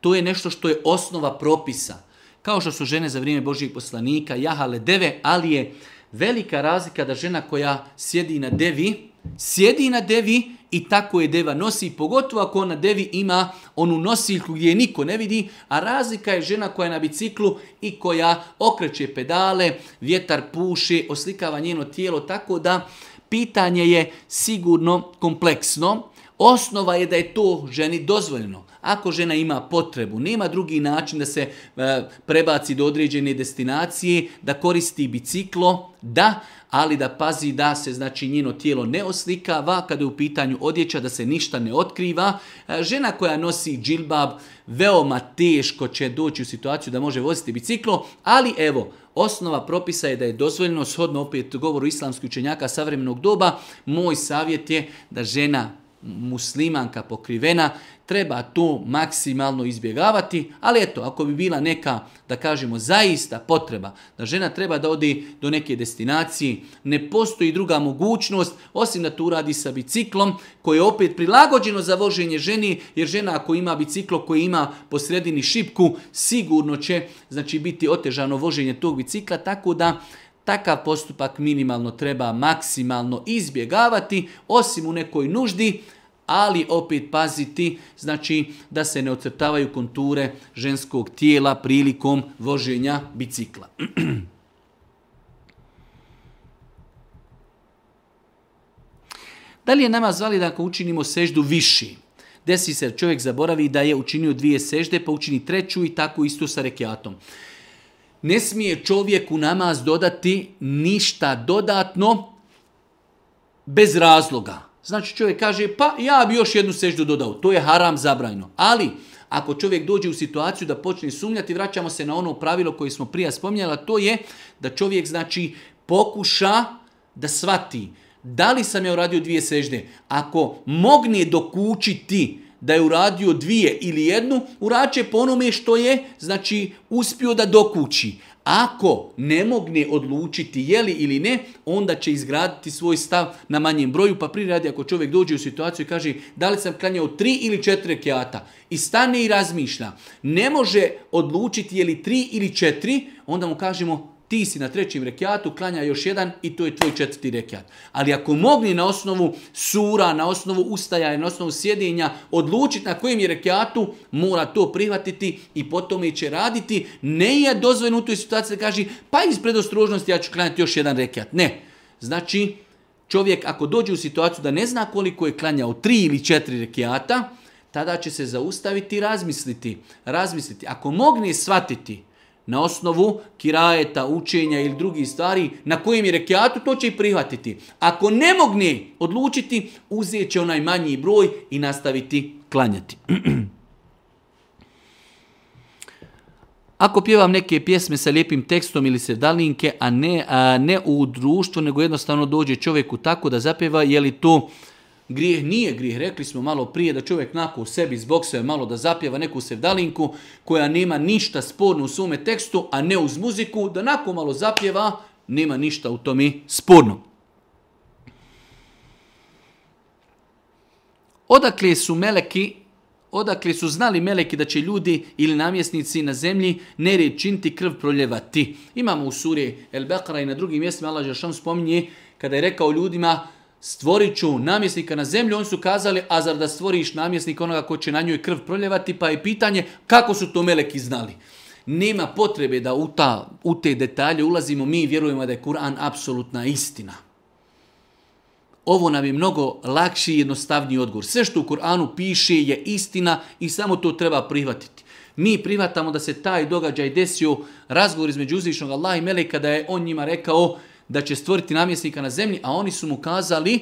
to je nešto što je osnova propisa. Kao što su žene za vrijeme Božijeg poslanika jahale deve, ali je velika razlika da žena koja sjedi na devi, sjedi na devi i tako je deva nosi, pogotovo ako ona devi ima onu nosiljku gdje niko ne vidi, a razlika je žena koja je na biciklu i koja okreće pedale, vjetar puše, oslikava njeno tijelo, tako da pitanje je sigurno kompleksno. Osnova je da je to ženi dozvoljeno. Ako žena ima potrebu, nema drugi način da se e, prebaci do određene destinacije, da koristi biciklo, da, ali da pazi da se znači njeno tijelo ne oslikava kada je u pitanju odjeća, da se ništa ne otkriva. E, žena koja nosi džilbab veoma teško će doći u situaciju da može voziti biciklo, ali evo, osnova propisa je da je dozvoljeno, shodno opet govoru islamskih učenjaka savremenog doba, moj savjet je da žena muslimanka pokrivena, treba to maksimalno izbjegavati, ali eto, ako bi bila neka, da kažemo, zaista potreba, da žena treba da odi do neke destinacije, ne postoji druga mogućnost, osim da tu uradi sa biciklom, koje je opet prilagođeno za voženje ženi, jer žena ako ima biciklo koji ima po sredini šipku, sigurno će znači, biti otežano voženje tog bicikla, tako da takav postupak minimalno treba maksimalno izbjegavati, osim u nekoj nuždi, ali opet paziti znači da se ne ocrtavaju konture ženskog tijela prilikom voženja bicikla. da li je nama zvali da ako učinimo seždu viši? Desi se čovjek zaboravi da je učinio dvije sežde pa učini treću i tako isto sa rekiatom. Ne smije čovjek u namaz dodati ništa dodatno bez razloga. Znači čovjek kaže pa ja bi još jednu seždu dodao. To je haram zabrajno. Ali ako čovjek dođe u situaciju da počne sumnjati, vraćamo se na ono pravilo koje smo prije spominjali, to je da čovjek znači pokuša da svati da li sam ja uradio dvije sežde. Ako mogne dokučiti da je uradio dvije ili jednu, urače po onome što je znači uspio da dokući. Ako ne mogne odlučiti je li ili ne, onda će izgraditi svoj stav na manjem broju, pa priradi ako čovjek dođe u situaciju i kaže da li sam klanjao tri ili četiri rekiata i stane i razmišlja, ne može odlučiti je li tri ili četiri, onda mu kažemo ti si na trećem rekiatu, klanja još jedan i to je tvoj četvrti rekiat. Ali ako mogni na osnovu sura, na osnovu ustaja, na osnovu sjedinja odlučiti na kojem je rekiatu, mora to prihvatiti i potom i će raditi. Ne je dozvoljeno u toj situaciji da kaže pa iz predostrožnosti ja ću klanjati još jedan rekiat. Ne. Znači, čovjek ako dođe u situaciju da ne zna koliko je klanjao tri ili četiri rekiata, tada će se zaustaviti i razmisliti. Razmisliti. Ako mogne shvatiti na osnovu kirajeta, učenja ili drugih stvari na kojim je rekiatu, to će i prihvatiti. Ako ne mogne odlučiti, uzet će onaj manji broj i nastaviti klanjati. Ako pjevam neke pjesme sa lijepim tekstom ili sedalinke, a ne, a ne u društvu, nego jednostavno dođe čovjeku tako da zapjeva, je li to Grijeh nije grijeh, rekli smo malo prije da čovjek nako u sebi zboksuje malo da zapjeva neku sevdalinku koja nema ništa sporno u svome tekstu, a ne uz muziku, da nako malo zapjeva, nema ništa u tome sporno. Odakle su meleki, odakle su znali meleki da će ljudi ili namjesnici na zemlji ne činti krv proljevati. Imamo u suri El Bekra i na drugim mjestima Allah Žešan spominje kada je rekao ljudima stvorit ću namjesnika na zemlju, oni su kazali, a zar da stvoriš namjesnika onoga ko će na njoj krv proljevati, pa je pitanje kako su to meleki znali. Nema potrebe da u, ta, u te detalje ulazimo, mi vjerujemo da je Kur'an apsolutna istina. Ovo nam je mnogo lakši i jednostavniji odgovor. Sve što u Kur'anu piše je istina i samo to treba prihvatiti. Mi prihvatamo da se taj događaj desio razgovor između uzvišnog Allaha i Meleka da je on njima rekao da će stvoriti namjesnika na zemlji, a oni su mu kazali,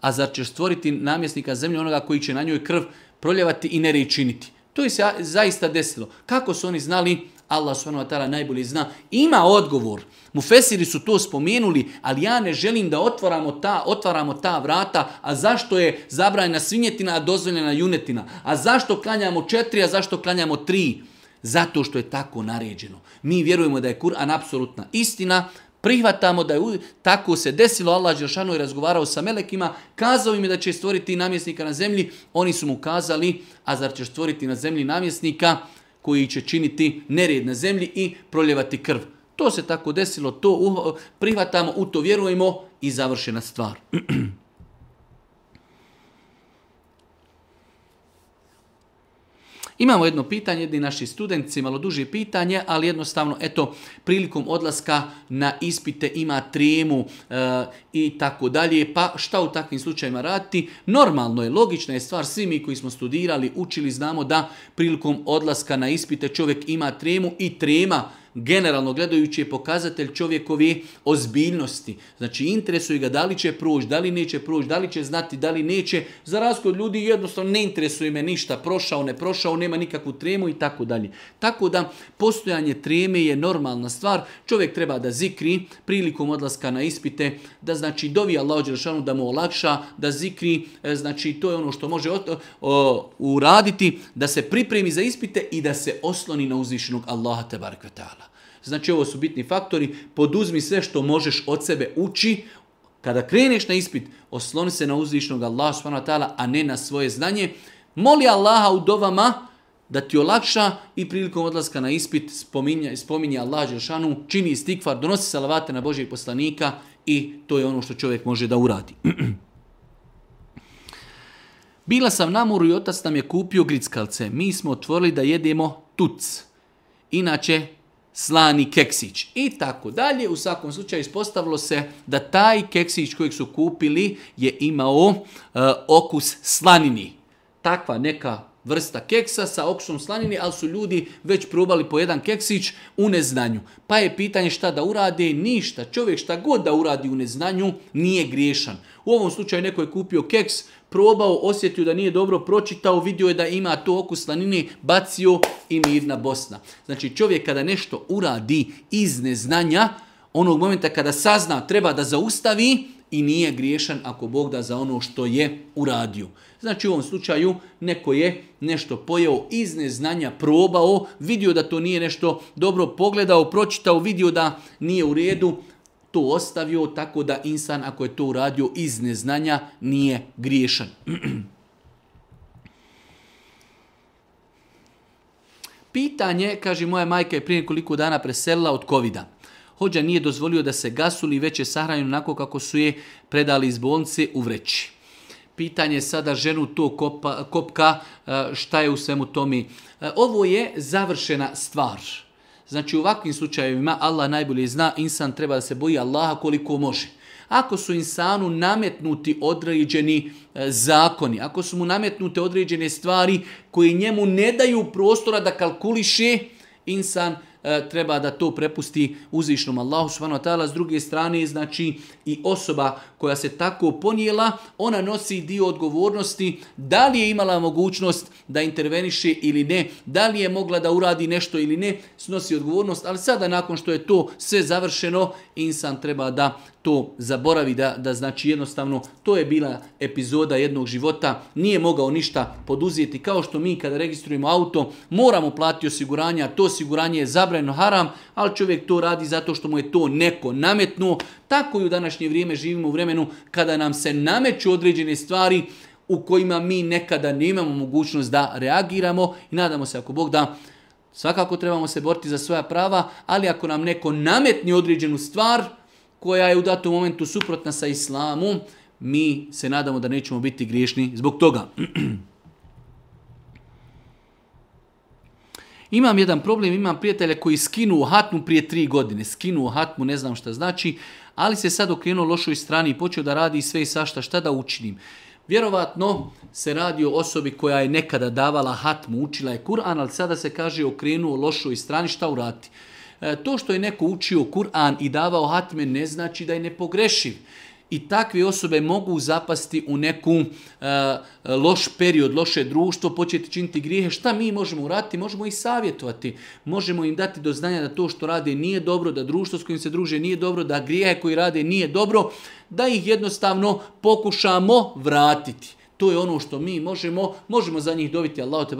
a zar će stvoriti namjesnika na zemlji onoga koji će na njoj krv proljevati i nerečiniti. To je se zaista desilo. Kako su oni znali? Allah subhanahu najbolje zna. Ima odgovor. Mufesiri su to spomenuli, ali ja ne želim da otvaramo ta, otvaramo ta vrata, a zašto je zabranjena svinjetina, a dozvoljena junetina? A zašto klanjamo četiri, a zašto klanjamo tri? Zato što je tako naređeno. Mi vjerujemo da je Kur'an apsolutna istina, prihvatamo da je tako se desilo, Allah Đeršanu je razgovarao sa melekima, kazao im je da će stvoriti namjesnika na zemlji, oni su mu kazali, a zar će stvoriti na zemlji namjesnika koji će činiti nered na zemlji i proljevati krv. To se tako desilo, to prihvatamo, u to vjerujemo i završena stvar. Imamo jedno pitanje, jedni naši studenti, malo duže pitanje, ali jednostavno, eto, prilikom odlaska na ispite ima tremu eh, i tako dalje, pa šta u takvim slučajima raditi? Normalno je, logična je stvar, svi mi koji smo studirali, učili, znamo da prilikom odlaska na ispite čovjek ima tremu i trema generalno gledajući je pokazatelj čovjekovi ozbiljnosti. Znači interesuje ga da li će proći, da li neće proći, da li će znati, da li neće. Za razliku ljudi jednostavno ne interesuje me ništa, prošao, ne prošao, nema nikakvu tremu i tako dalje. Tako da postojanje treme je normalna stvar. Čovjek treba da zikri prilikom odlaska na ispite, da znači dovi Allah Đelšanu da mu olakša, da zikri, e, znači to je ono što može uraditi, da se pripremi za ispite i da se osloni na uzvišenog Allaha te Znači ovo su bitni faktori. Poduzmi sve što možeš od sebe uči. Kada kreneš na ispit, osloni se na uzvišnog Allaha a ne na svoje znanje. Moli Allaha u dovama da ti olakša i prilikom odlaska na ispit spominje, spominje Allah čini istikvar, donosi salavate na Božeg poslanika i to je ono što čovjek može da uradi. Bila sam na moru i otac nam je kupio grickalce. Mi smo otvorili da jedemo tuc. Inače, slani keksić i tako dalje. U svakom slučaju ispostavilo se da taj keksić kojeg su kupili je imao e, okus slanini. Takva neka vrsta keksa sa okusom slanini, ali su ljudi već probali po jedan keksić u neznanju. Pa je pitanje šta da urade, ništa. Čovjek šta god da uradi u neznanju nije griješan. U ovom slučaju neko je kupio keks probao, osjetio da nije dobro, pročitao, vidio je da ima to oku slanine, bacio i mirna Bosna. Znači čovjek kada nešto uradi iz neznanja, onog momenta kada sazna treba da zaustavi i nije griješan ako Bog da za ono što je uradio. Znači u ovom slučaju neko je nešto pojeo iz neznanja, probao, vidio da to nije nešto dobro, pogledao, pročitao, vidio da nije u redu, to ostavio, tako da insan ako je to uradio iz neznanja nije griješan. Pitanje, kaže moja majka je prije nekoliko dana preselila od covida. Hođa nije dozvolio da se gasuli već je sahranjeno onako kako su je predali iz bolnice u vreći. Pitanje je sada ženu to kopka, e, šta je u svemu tomi. E, ovo je završena stvar. Znači u ovakvim slučajevima Allah najbolje zna, insan treba da se boji Allaha koliko može. Ako su insanu nametnuti određeni e, zakoni, ako su mu nametnute određene stvari koje njemu ne daju prostora da kalkuliše, insan E, treba da to prepusti uzvišnom Allahu subhanahu wa ta'ala. S druge strane, znači i osoba koja se tako ponijela, ona nosi dio odgovornosti da li je imala mogućnost da interveniše ili ne, da li je mogla da uradi nešto ili ne, snosi odgovornost, ali sada nakon što je to sve završeno, insan treba da to zaboravi, da, da znači jednostavno to je bila epizoda jednog života, nije mogao ništa poduzeti, kao što mi kada registrujemo auto moramo platiti osiguranja, to osiguranje je zabrajno haram, ali čovjek to radi zato što mu je to neko nametnuo, tako i u današnje vrijeme živimo u vremenu kada nam se nameću određene stvari, u kojima mi nekada nemamo mogućnost da reagiramo i nadamo se ako Bog da svakako trebamo se boriti za svoja prava, ali ako nam neko nametni određenu stvar, koja je u datom momentu suprotna sa islamu, mi se nadamo da nećemo biti griješni zbog toga. Imam jedan problem, imam prijatelja koji skinu hatmu prije tri godine. Skinu hatmu, ne znam šta znači, ali se sad okrenuo lošoj strani i počeo da radi sve i sašta. Šta da učinim? Vjerovatno se radi o osobi koja je nekada davala hatmu, učila je Kur'an, ali sada se kaže okrenuo lošoj strani, šta urati? E, to što je neko učio Kur'an i davao hatme ne znači da je nepogrešiv. I takve osobe mogu zapasti u neku e, loš period, loše društvo, početi činiti grijehe. Šta mi možemo urati? Možemo ih savjetovati. Možemo im dati do znanja da to što rade nije dobro, da društvo s kojim se druže nije dobro, da grijehe koji rade nije dobro, da ih jednostavno pokušamo vratiti. To je ono što mi možemo, možemo za njih dobiti Allah te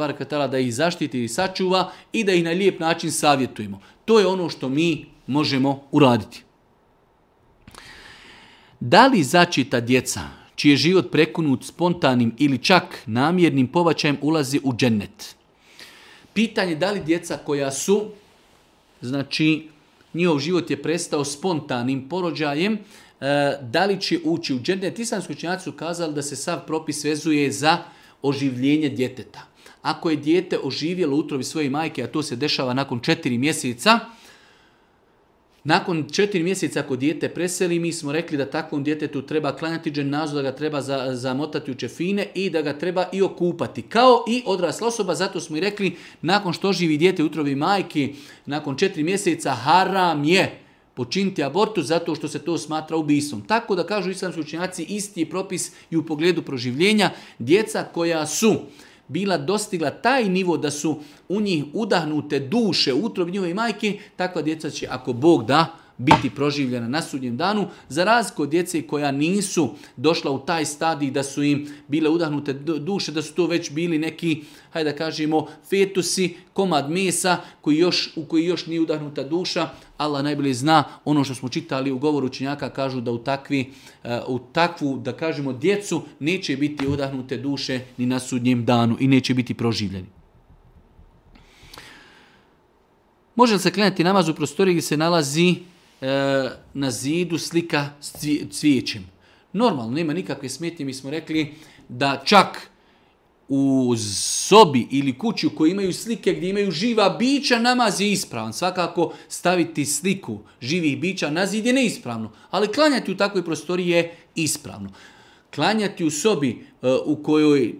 da ih zaštiti i sačuva i da ih na lijep način savjetujemo. To je ono što mi možemo uraditi. Da li začita djeca čiji je život prekunut spontanim ili čak namjernim povaćajem ulazi u džennet? Pitanje da li djeca koja su, znači njihov život je prestao spontanim porođajem, E, da li će ući u džennet. Islamski učenjaci su kazali da se sav propis vezuje za oživljenje djeteta. Ako je dijete oživjelo utrovi svoje majke, a to se dešava nakon četiri mjeseca, nakon četiri mjeseca ako dijete preseli, mi smo rekli da takvom djetetu treba klanjati dženazu, da ga treba zamotati u čefine i da ga treba i okupati. Kao i odrasla osoba, zato smo i rekli, nakon što živi dijete utrovi majke, nakon četiri mjeseca haram je počiniti abortus zato što se to smatra ubistvom. Tako da kažu islamski učinjaci isti propis i u pogledu proživljenja djeca koja su bila dostigla taj nivo da su u njih udahnute duše utrob njihove majke, takva djeca će ako Bog da biti proživljena na sudnjem danu, za razliku od djece koja nisu došla u taj stadij da su im bile udahnute duše, da su to već bili neki, hajde da kažemo, fetusi, komad mesa koji još, u koji još nije udahnuta duša. Allah najbolje zna ono što smo čitali u govoru učenjaka kažu da u, takvi, eh, u takvu, da kažemo, djecu neće biti udahnute duše ni na sudnjem danu i neće biti proživljeni. Može li se krenuti namaz u prostoriji gdje se nalazi E, na zidu slika s cvijećem. Normalno, nema nikakve smetnje. Mi smo rekli da čak u sobi ili kući koji imaju slike gdje imaju živa bića, namaz je ispravan. Svakako staviti sliku živih bića na zid je neispravno, ali klanjati u takvoj prostoriji je ispravno. Klanjati u sobi e, u kojoj,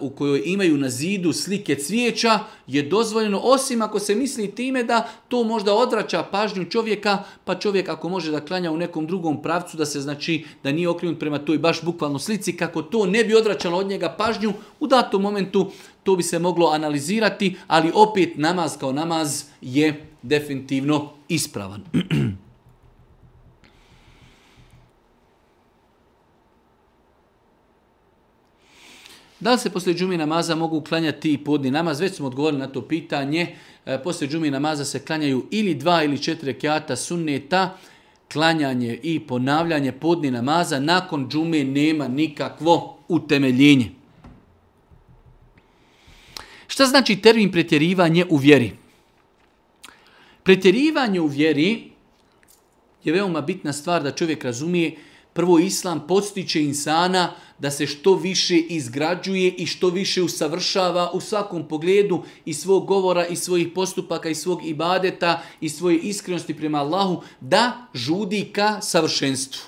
u kojoj imaju na zidu slike cvijeća je dozvoljeno, osim ako se misli time da to možda odvraća pažnju čovjeka, pa čovjek ako može da klanja u nekom drugom pravcu, da se znači da nije okrenut prema toj baš bukvalno slici, kako to ne bi odvraćalo od njega pažnju, u datom momentu to bi se moglo analizirati, ali opet namaz kao namaz je definitivno ispravan. Da li se poslije džumi namaza mogu klanjati i podni namaz? Već smo odgovorili na to pitanje. E, poslije džumi namaza se klanjaju ili dva ili četiri kjata sunneta, klanjanje i ponavljanje podni namaza nakon džume nema nikakvo utemeljenje. Šta znači termin pretjerivanje u vjeri? Pretjerivanje u vjeri je veoma bitna stvar da čovjek razumije Prvo, Islam podstiče insana da se što više izgrađuje i što više usavršava u svakom pogledu i svog govora i svojih postupaka i svog ibadeta i svoje iskrenosti prema Allahu da žudi ka savršenstvu.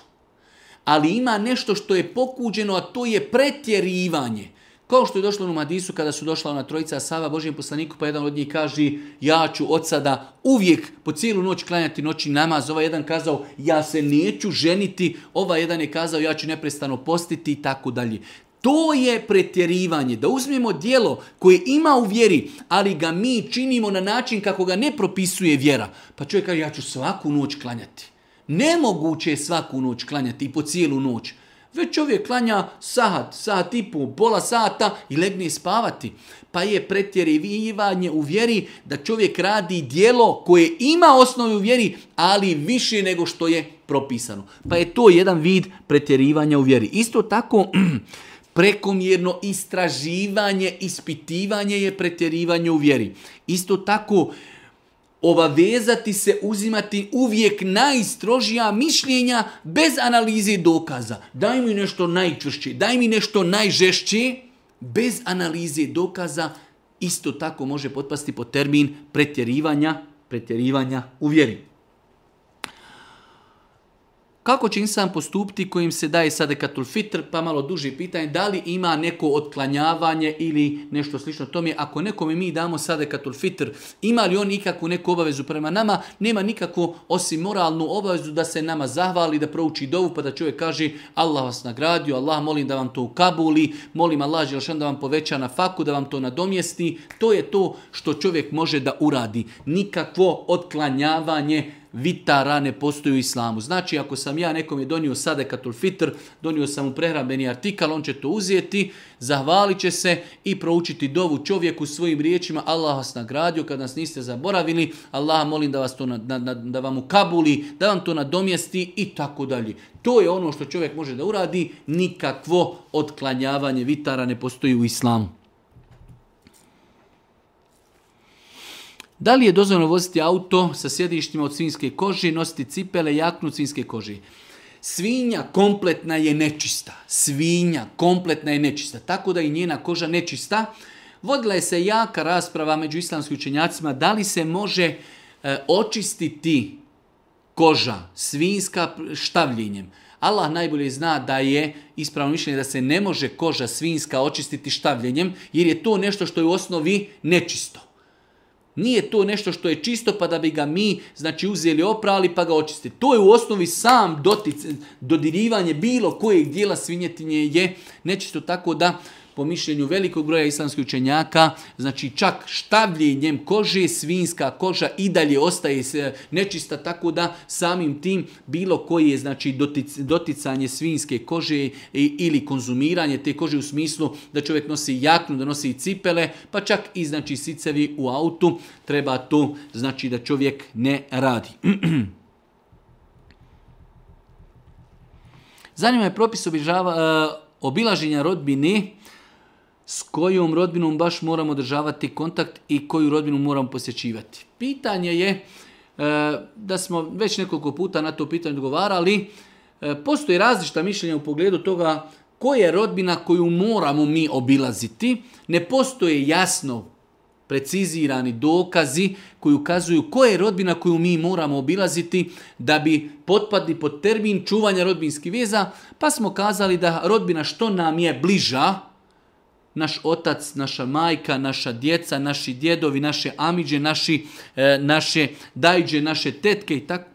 Ali ima nešto što je pokuđeno, a to je pretjerivanje. Kao što je došlo u Madisu kada su došla ona trojica Sava Božijem poslaniku, pa jedan od njih kaže ja ću od sada uvijek po cijelu noć klanjati noći namaz. Ovaj jedan kazao ja se neću ženiti, ovaj jedan je kazao ja ću neprestano postiti i tako dalje. To je pretjerivanje, da uzmemo dijelo koje ima u vjeri, ali ga mi činimo na način kako ga ne propisuje vjera. Pa čovjek kaže ja ću svaku noć klanjati. Nemoguće je svaku noć klanjati i po cijelu noć već čovjek klanja sat, sat i pol, pola sata i legne spavati. Pa je pretjerivanje u vjeri da čovjek radi dijelo koje ima osnovu u vjeri, ali više nego što je propisano. Pa je to jedan vid pretjerivanja u vjeri. Isto tako, prekomjerno istraživanje, ispitivanje je pretjerivanje u vjeri. Isto tako, obavezati se uzimati uvijek najstrožija mišljenja bez analize dokaza. Daj mi nešto najčvršće, daj mi nešto najžešće, bez analize dokaza isto tako može potpasti po termin pretjerivanja, pretjerivanja u vjeri kako će insan postupiti kojim se daje sadekatul fitr, pa malo duži pitanje, da li ima neko otklanjavanje ili nešto slično tome. Ako nekome mi damo sadekatul fitr, ima li on ikakvu neku obavezu prema nama? Nema nikakvu osim moralnu obavezu da se nama zahvali, da prouči dovu, pa da čovjek kaže Allah vas nagradio, Allah molim da vam to ukabuli, molim Allah Želšan da vam poveća na faku, da vam to nadomjesti. To je to što čovjek može da uradi. Nikakvo otklanjavanje vitara ne postoji u islamu. Znači, ako sam ja nekom je donio sadekatul fitr, donio sam mu prehrambeni artikal, on će to uzijeti, zahvalit će se i proučiti dovu čovjeku svojim riječima Allah vas nagradio, kad nas niste zaboravili, Allah molim da, vas to na, na, da vam ukabuli, da vam to nadomjesti i tako dalje. To je ono što čovjek može da uradi, nikakvo otklanjavanje vitara ne postoji u islamu. Da li je dozvoljeno voziti auto sa sjedištima od svinjske kože, nositi cipele, jaknu svinjske kože? Svinja kompletna je nečista. Svinja kompletna je nečista. Tako da i njena koža nečista. Vodila je se jaka rasprava među islamskim učenjacima da li se može e, očistiti koža svinska štavljenjem. Allah najbolje zna da je ispravno mišljenje da se ne može koža svinska očistiti štavljenjem jer je to nešto što je u osnovi nečisto. Nije to nešto što je čisto pa da bi ga mi znači, uzeli oprali pa ga očistili. To je u osnovi sam dotic, dodirivanje bilo kojeg dijela svinjetinje je nečisto tako da po mišljenju velikog broja islamskih učenjaka, znači čak štavljenjem kože, svinska koža i dalje ostaje e, nečista, tako da samim tim bilo koji je znači doticanje svinske kože ili konzumiranje te kože u smislu da čovjek nosi jaknu, da nosi cipele, pa čak i znači sicevi u autu, treba to znači da čovjek ne radi. Zanima je propis e, obilaženja rodbine s kojom rodbinom baš moramo održavati kontakt i koju rodbinu moramo posjećivati. Pitanje je e, da smo već nekoliko puta na to pitanje odgovarali. E, Postoji različita mišljenja u pogledu toga koja je rodbina koju moramo mi obilaziti. Ne postoje jasno precizirani dokazi koji ukazuju koja je rodbina koju mi moramo obilaziti da bi potpadli pod termin čuvanja rodbinskih veza, pa smo kazali da rodbina što nam je bliža, naš otac, naša majka, naša djeca, naši djedovi, naše amiđe, naši, e, naše dajđe, naše tetke i tako,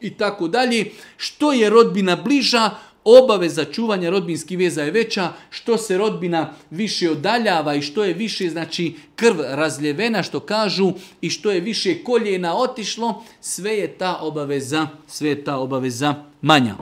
i tako dalje. Što je rodbina bliža, obaveza čuvanja rodbinskih veza je veća, što se rodbina više odaljava i što je više znači krv razljevena što kažu i što je više koljena otišlo, sve je ta obaveza, sve je ta obaveza manja.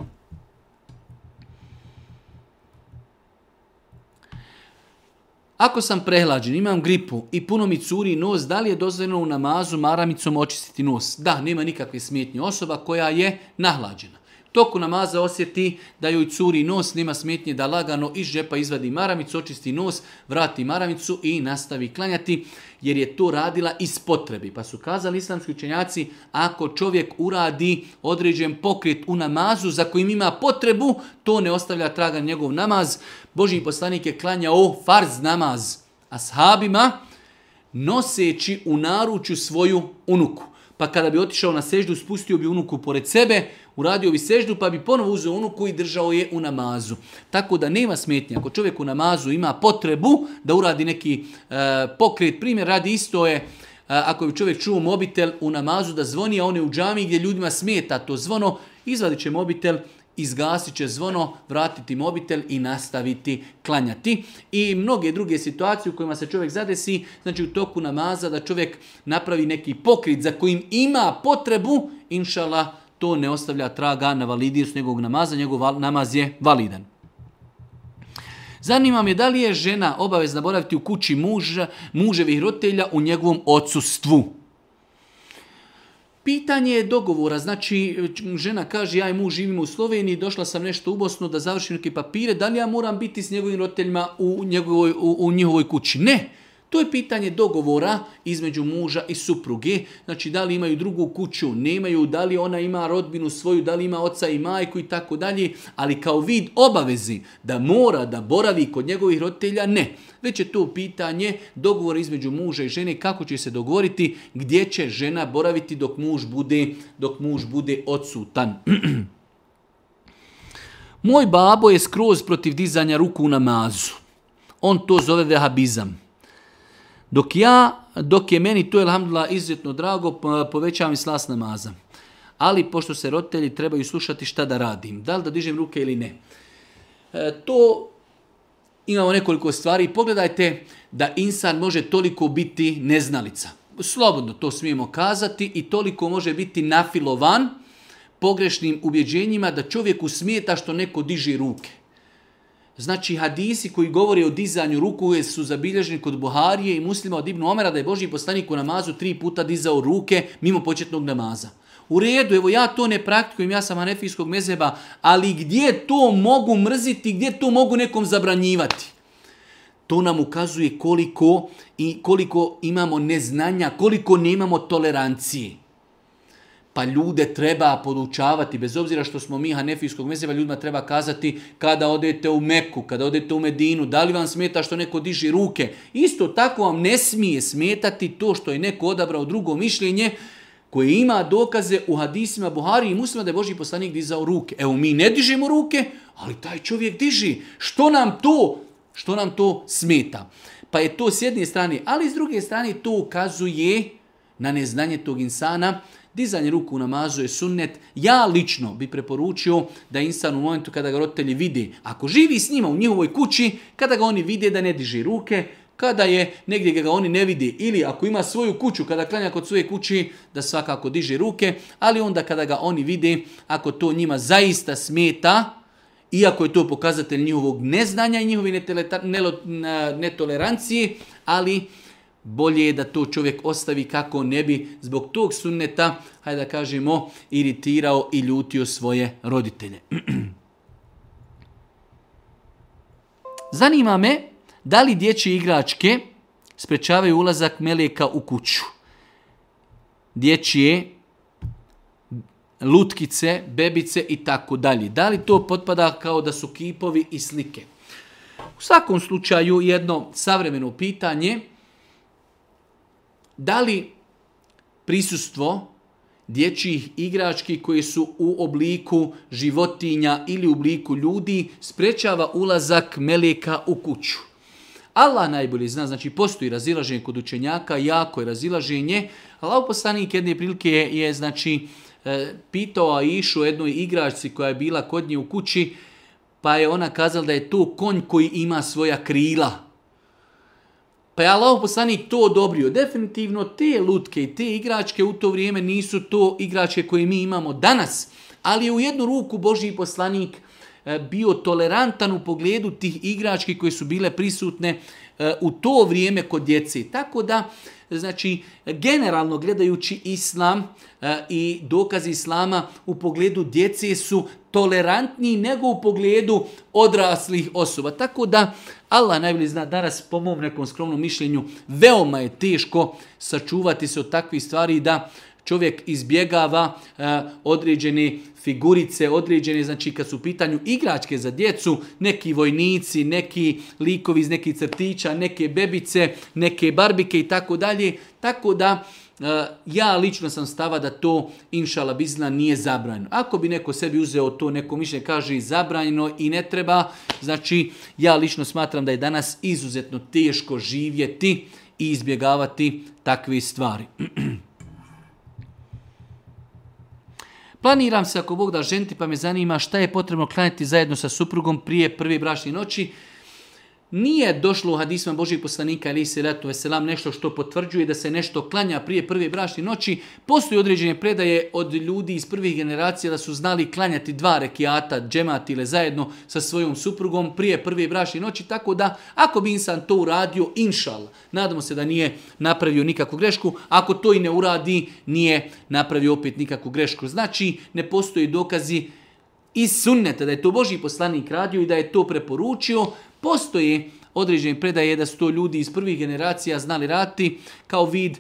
Ako sam prehlađen, imam gripu i puno mi curi nos, da li je dozvoljeno u namazu maramicom očistiti nos? Da, nema nikakve smetnje. Osoba koja je nahlađena toku namaza osjeti da joj curi nos, nema smetnje da lagano iz žepa izvadi maramicu, očisti nos, vrati maramicu i nastavi klanjati jer je to radila iz potrebi. Pa su kazali islamski učenjaci, ako čovjek uradi određen pokret u namazu za kojim ima potrebu, to ne ostavlja traga njegov namaz. Boži poslanik je klanjao farz namaz ashabima, noseći u naručju svoju unuku. Pa kada bi otišao na seždu, spustio bi unuku pored sebe, uradio bi seždu pa bi ponovo uzeo onu koji držao je u namazu. Tako da nema smetnje. Ako čovjek u namazu ima potrebu da uradi neki e, pokret, primjer radi isto je e, ako bi čovjek čuo mobitel u namazu da zvoni, a on je u džami gdje ljudima smeta to zvono, izvadit će mobitel, izgasit će zvono, vratiti mobitel i nastaviti klanjati. I mnoge druge situacije u kojima se čovjek zadesi, znači u toku namaza da čovjek napravi neki pokrit za kojim ima potrebu, inšala, to ne ostavlja traga na validnost njegovog namaza, njegov namaz je validan. Zanima me da li je žena obavezna boraviti u kući muža, muževih roditelja u njegovom odsustvu. Pitanje je dogovora, znači žena kaže ja i muž živimo u Sloveniji, došla sam nešto u Bosnu da završim neke papire, da li ja moram biti s njegovim roditeljima u, njegovoj, u, u njihovoj kući? Ne, to je pitanje dogovora između muža i supruge. Znači, da li imaju drugu kuću, nemaju, da li ona ima rodbinu svoju, da li ima oca i majku i tako dalje. Ali kao vid obavezi da mora da boravi kod njegovih roditelja, ne. Već je to pitanje dogovora između muža i žene, kako će se dogovoriti, gdje će žena boraviti dok muž bude, dok muž bude odsutan. Moj babo je skroz protiv dizanja ruku na mazu. On to zove vehabizam. Dok ja, dok je meni to, elhamdula, izuzetno drago, povećavam i slas namaza. Ali pošto se roditelji trebaju slušati šta da radim, da li da dižem ruke ili ne. E, to imamo nekoliko stvari. Pogledajte da insan može toliko biti neznalica. Slobodno to smijemo kazati i toliko može biti nafilovan pogrešnim ubjeđenjima da čovjeku smijeta što neko diži ruke. Znači hadisi koji govore o dizanju ruku su zabilježeni kod Buharije i muslima od Ibnu Omera da je Boži poslanik u namazu tri puta dizao ruke mimo početnog namaza. U redu, evo ja to ne praktikujem, ja sam hanefijskog mezeba, ali gdje to mogu mrziti, gdje to mogu nekom zabranjivati? To nam ukazuje koliko i koliko imamo neznanja, koliko nemamo tolerancije pa ljude treba podučavati, bez obzira što smo mi hanefijskog mezeva, ljudima treba kazati kada odete u Meku, kada odete u Medinu, da li vam smeta što neko diži ruke. Isto tako vam ne smije smetati to što je neko odabrao drugo mišljenje, koje ima dokaze u hadisima Buhari i muslima da je Boži poslanik dizao ruke. Evo, mi ne dižemo ruke, ali taj čovjek diži. Što nam to? Što nam to smeta? Pa je to s jedne strane, ali s druge strane to ukazuje na neznanje tog insana, Dizanje ruku u namazu je sunnet. Ja lično bi preporučio da insan u momentu kada ga roditelji vidi, ako živi s njima u njihovoj kući, kada ga oni vide da ne diži ruke, kada je negdje ga oni ne vidi ili ako ima svoju kuću, kada klanja kod svoje kući, da svakako diže ruke, ali onda kada ga oni vide, ako to njima zaista smeta, iako je to pokazatelj njihovog neznanja i njihove netolerancije, ali bolje je da to čovjek ostavi kako ne bi zbog tog suneta, hajde da kažemo, iritirao i ljutio svoje roditelje. Zanima me da li dječje igračke sprečavaju ulazak meleka u kuću. Dječje lutkice, bebice i tako dalje. Da li to potpada kao da su kipovi i slike? U svakom slučaju jedno savremeno pitanje da li prisustvo dječjih igrački koji su u obliku životinja ili u obliku ljudi sprečava ulazak meleka u kuću? Allah najbolje zna, znači postoji razilaženje kod učenjaka, jako je razilaženje. Allah poslanik jedne prilike je, je znači, e, pitao Aishu jednoj igračci koja je bila kod nje u kući, pa je ona kazala da je to konj koji ima svoja krila. Pa je Allah poslanik to odobrio. Definitivno te lutke i te igračke u to vrijeme nisu to igračke koje mi imamo danas. Ali je u jednu ruku Božji poslanik e, bio tolerantan u pogledu tih igrački koje su bile prisutne e, u to vrijeme kod djece, Tako da Znači, generalno gledajući islam e, i dokazi islama u pogledu djece su tolerantniji nego u pogledu odraslih osoba. Tako da, Allah najbolje zna, danas po mom nekom skromnom mišljenju, veoma je teško sačuvati se od takvih stvari da čovjek izbjegava e, određene figurice, određene, znači kad su u pitanju igračke za djecu, neki vojnici, neki likovi iz nekih crtića, neke bebice, neke barbike i tako dalje, tako da e, ja lično sam stava da to inšala bizna nije zabranjeno. Ako bi neko sebi uzeo to neko mišljenje kaže zabranjeno i ne treba, znači ja lično smatram da je danas izuzetno teško živjeti i izbjegavati takve stvari. Planiram se ako Bog da ženti pa me zanima šta je potrebno klanjati zajedno sa suprugom prije prve bračne noći nije došlo u hadisma Božih poslanika ili se veselam nešto što potvrđuje da se nešto klanja prije prve brašne noći. Postoji određene predaje od ljudi iz prvih generacija da su znali klanjati dva rekiata, džemat ili zajedno sa svojom suprugom prije prve brašne noći. Tako da ako bi insan to uradio, inšal, nadamo se da nije napravio nikakvu grešku. Ako to i ne uradi, nije napravio opet nikakvu grešku. Znači ne postoji dokazi i sunneta, da je to Boži poslanik radio i da je to preporučio, postoje određene predaje da su to ljudi iz prvih generacija znali rati kao vid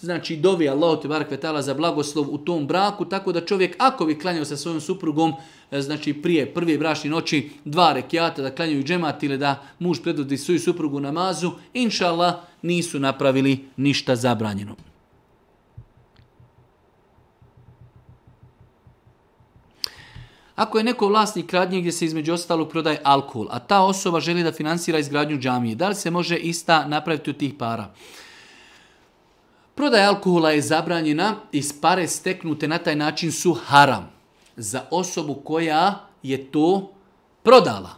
znači dovi Allah te za blagoslov u tom braku, tako da čovjek ako bi klanjao sa svojom suprugom, e, znači prije prve brašne noći dva rekiata da klanjaju džemat ili da muž predvodi svoju suprugu namazu, inšallah nisu napravili ništa zabranjeno. Ako je neko vlasnik kradnje gdje se između ostalog prodaje alkohol, a ta osoba želi da financira izgradnju džamije, da li se može ista napraviti u tih para? Prodaja alkohola je zabranjena i pare steknute na taj način su haram za osobu koja je to prodala.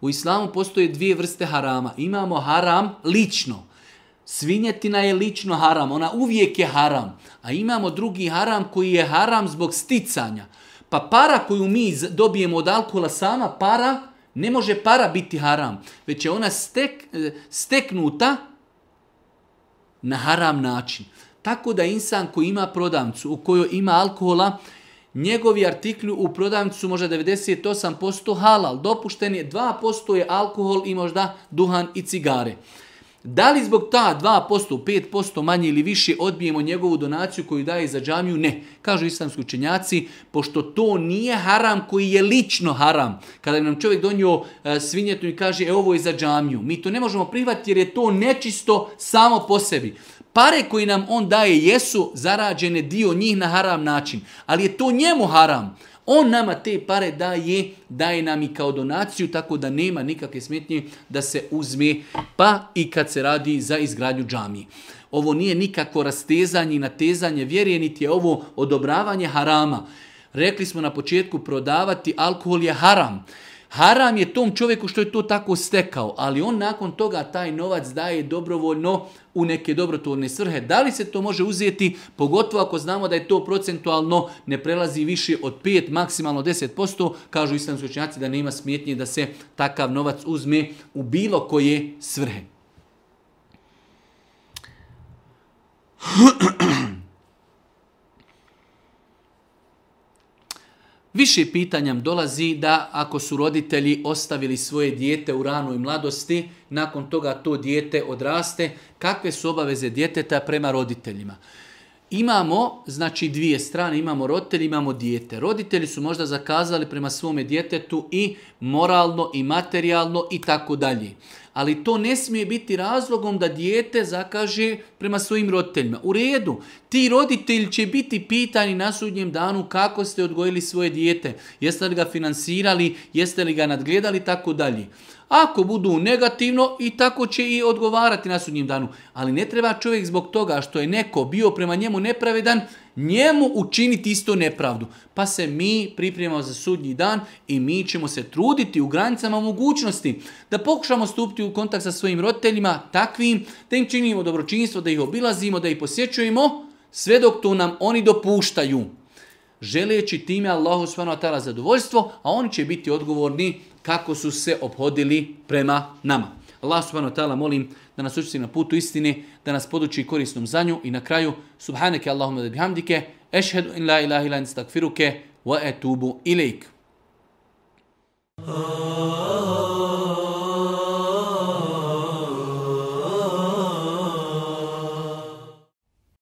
U islamu postoje dvije vrste harama. Imamo haram lično. Svinjetina je lično haram, ona uvijek je haram. A imamo drugi haram koji je haram zbog sticanja. Pa para koju mi dobijemo od alkohola sama, para, ne može para biti haram. Već je ona stek, e, steknuta na haram način. Tako da insan koji ima prodavnicu u kojoj ima alkohola, njegovi artikli u prodavnicu možda 98% halal, dopušten je 2% je alkohol i možda duhan i cigare. Da li zbog ta 2%, 5% manje ili više odbijemo njegovu donaciju koju daje za džamiju? Ne. Kažu islamski učenjaci, pošto to nije haram koji je lično haram. Kada nam čovjek donio e, svinjetu i kaže, e ovo je za džamiju. Mi to ne možemo prihvatiti jer je to nečisto samo po sebi. Pare koji nam on daje jesu zarađene dio njih na haram način, ali je to njemu haram. On nama te pare daje, daje nam i kao donaciju, tako da nema nikakve smetnje da se uzme, pa i kad se radi za izgradnju džamije. Ovo nije nikako rastezanje i natezanje vjerije, niti je ovo odobravanje harama. Rekli smo na početku, prodavati alkohol je haram. Haram je tom čovjeku što je to tako stekao, ali on nakon toga taj novac daje dobrovoljno u neke dobrotvorne svrhe. Da li se to može uzeti, pogotovo ako znamo da je to procentualno ne prelazi više od 5, maksimalno 10%, kažu islamski učenjaci da nema smjetnje da se takav novac uzme u bilo koje svrhe. Više pitanjam dolazi da ako su roditelji ostavili svoje dijete u ranoj mladosti, nakon toga to dijete odraste, kakve su obaveze djeteta prema roditeljima. Imamo, znači dvije strane, imamo roditelji, imamo dijete. Roditelji su možda zakazali prema svome djetetu i moralno i materijalno i tako dalje ali to ne smije biti razlogom da dijete zakaže prema svojim roditeljima. U redu, ti roditelji će biti pitani na sudnjem danu kako ste odgojili svoje dijete, jeste li ga financirali, jeste li ga nadgledali i tako dalje. Ako budu negativno i tako će i odgovarati na sudnjem danu. Ali ne treba čovjek zbog toga što je neko bio prema njemu nepravedan, njemu učiniti istu nepravdu. Pa se mi pripremamo za sudnji dan i mi ćemo se truditi u granicama mogućnosti da pokušamo stupiti u kontakt sa svojim roditeljima takvim, da im činimo dobročinstvo, da ih obilazimo, da ih posjećujemo, sve dok to nam oni dopuštaju. Želeći time Allahu tala zadovoljstvo, a oni će biti odgovorni kako su se obhodili prema nama. Allah subhanahu wa ta'ala molim da nas učiti na putu istine, da nas poduči korisnom za nju i na kraju subhaneke Allahumma da bihamdike, ešhedu in la ilaha ilan stakfiruke, wa etubu ilaik. Oh,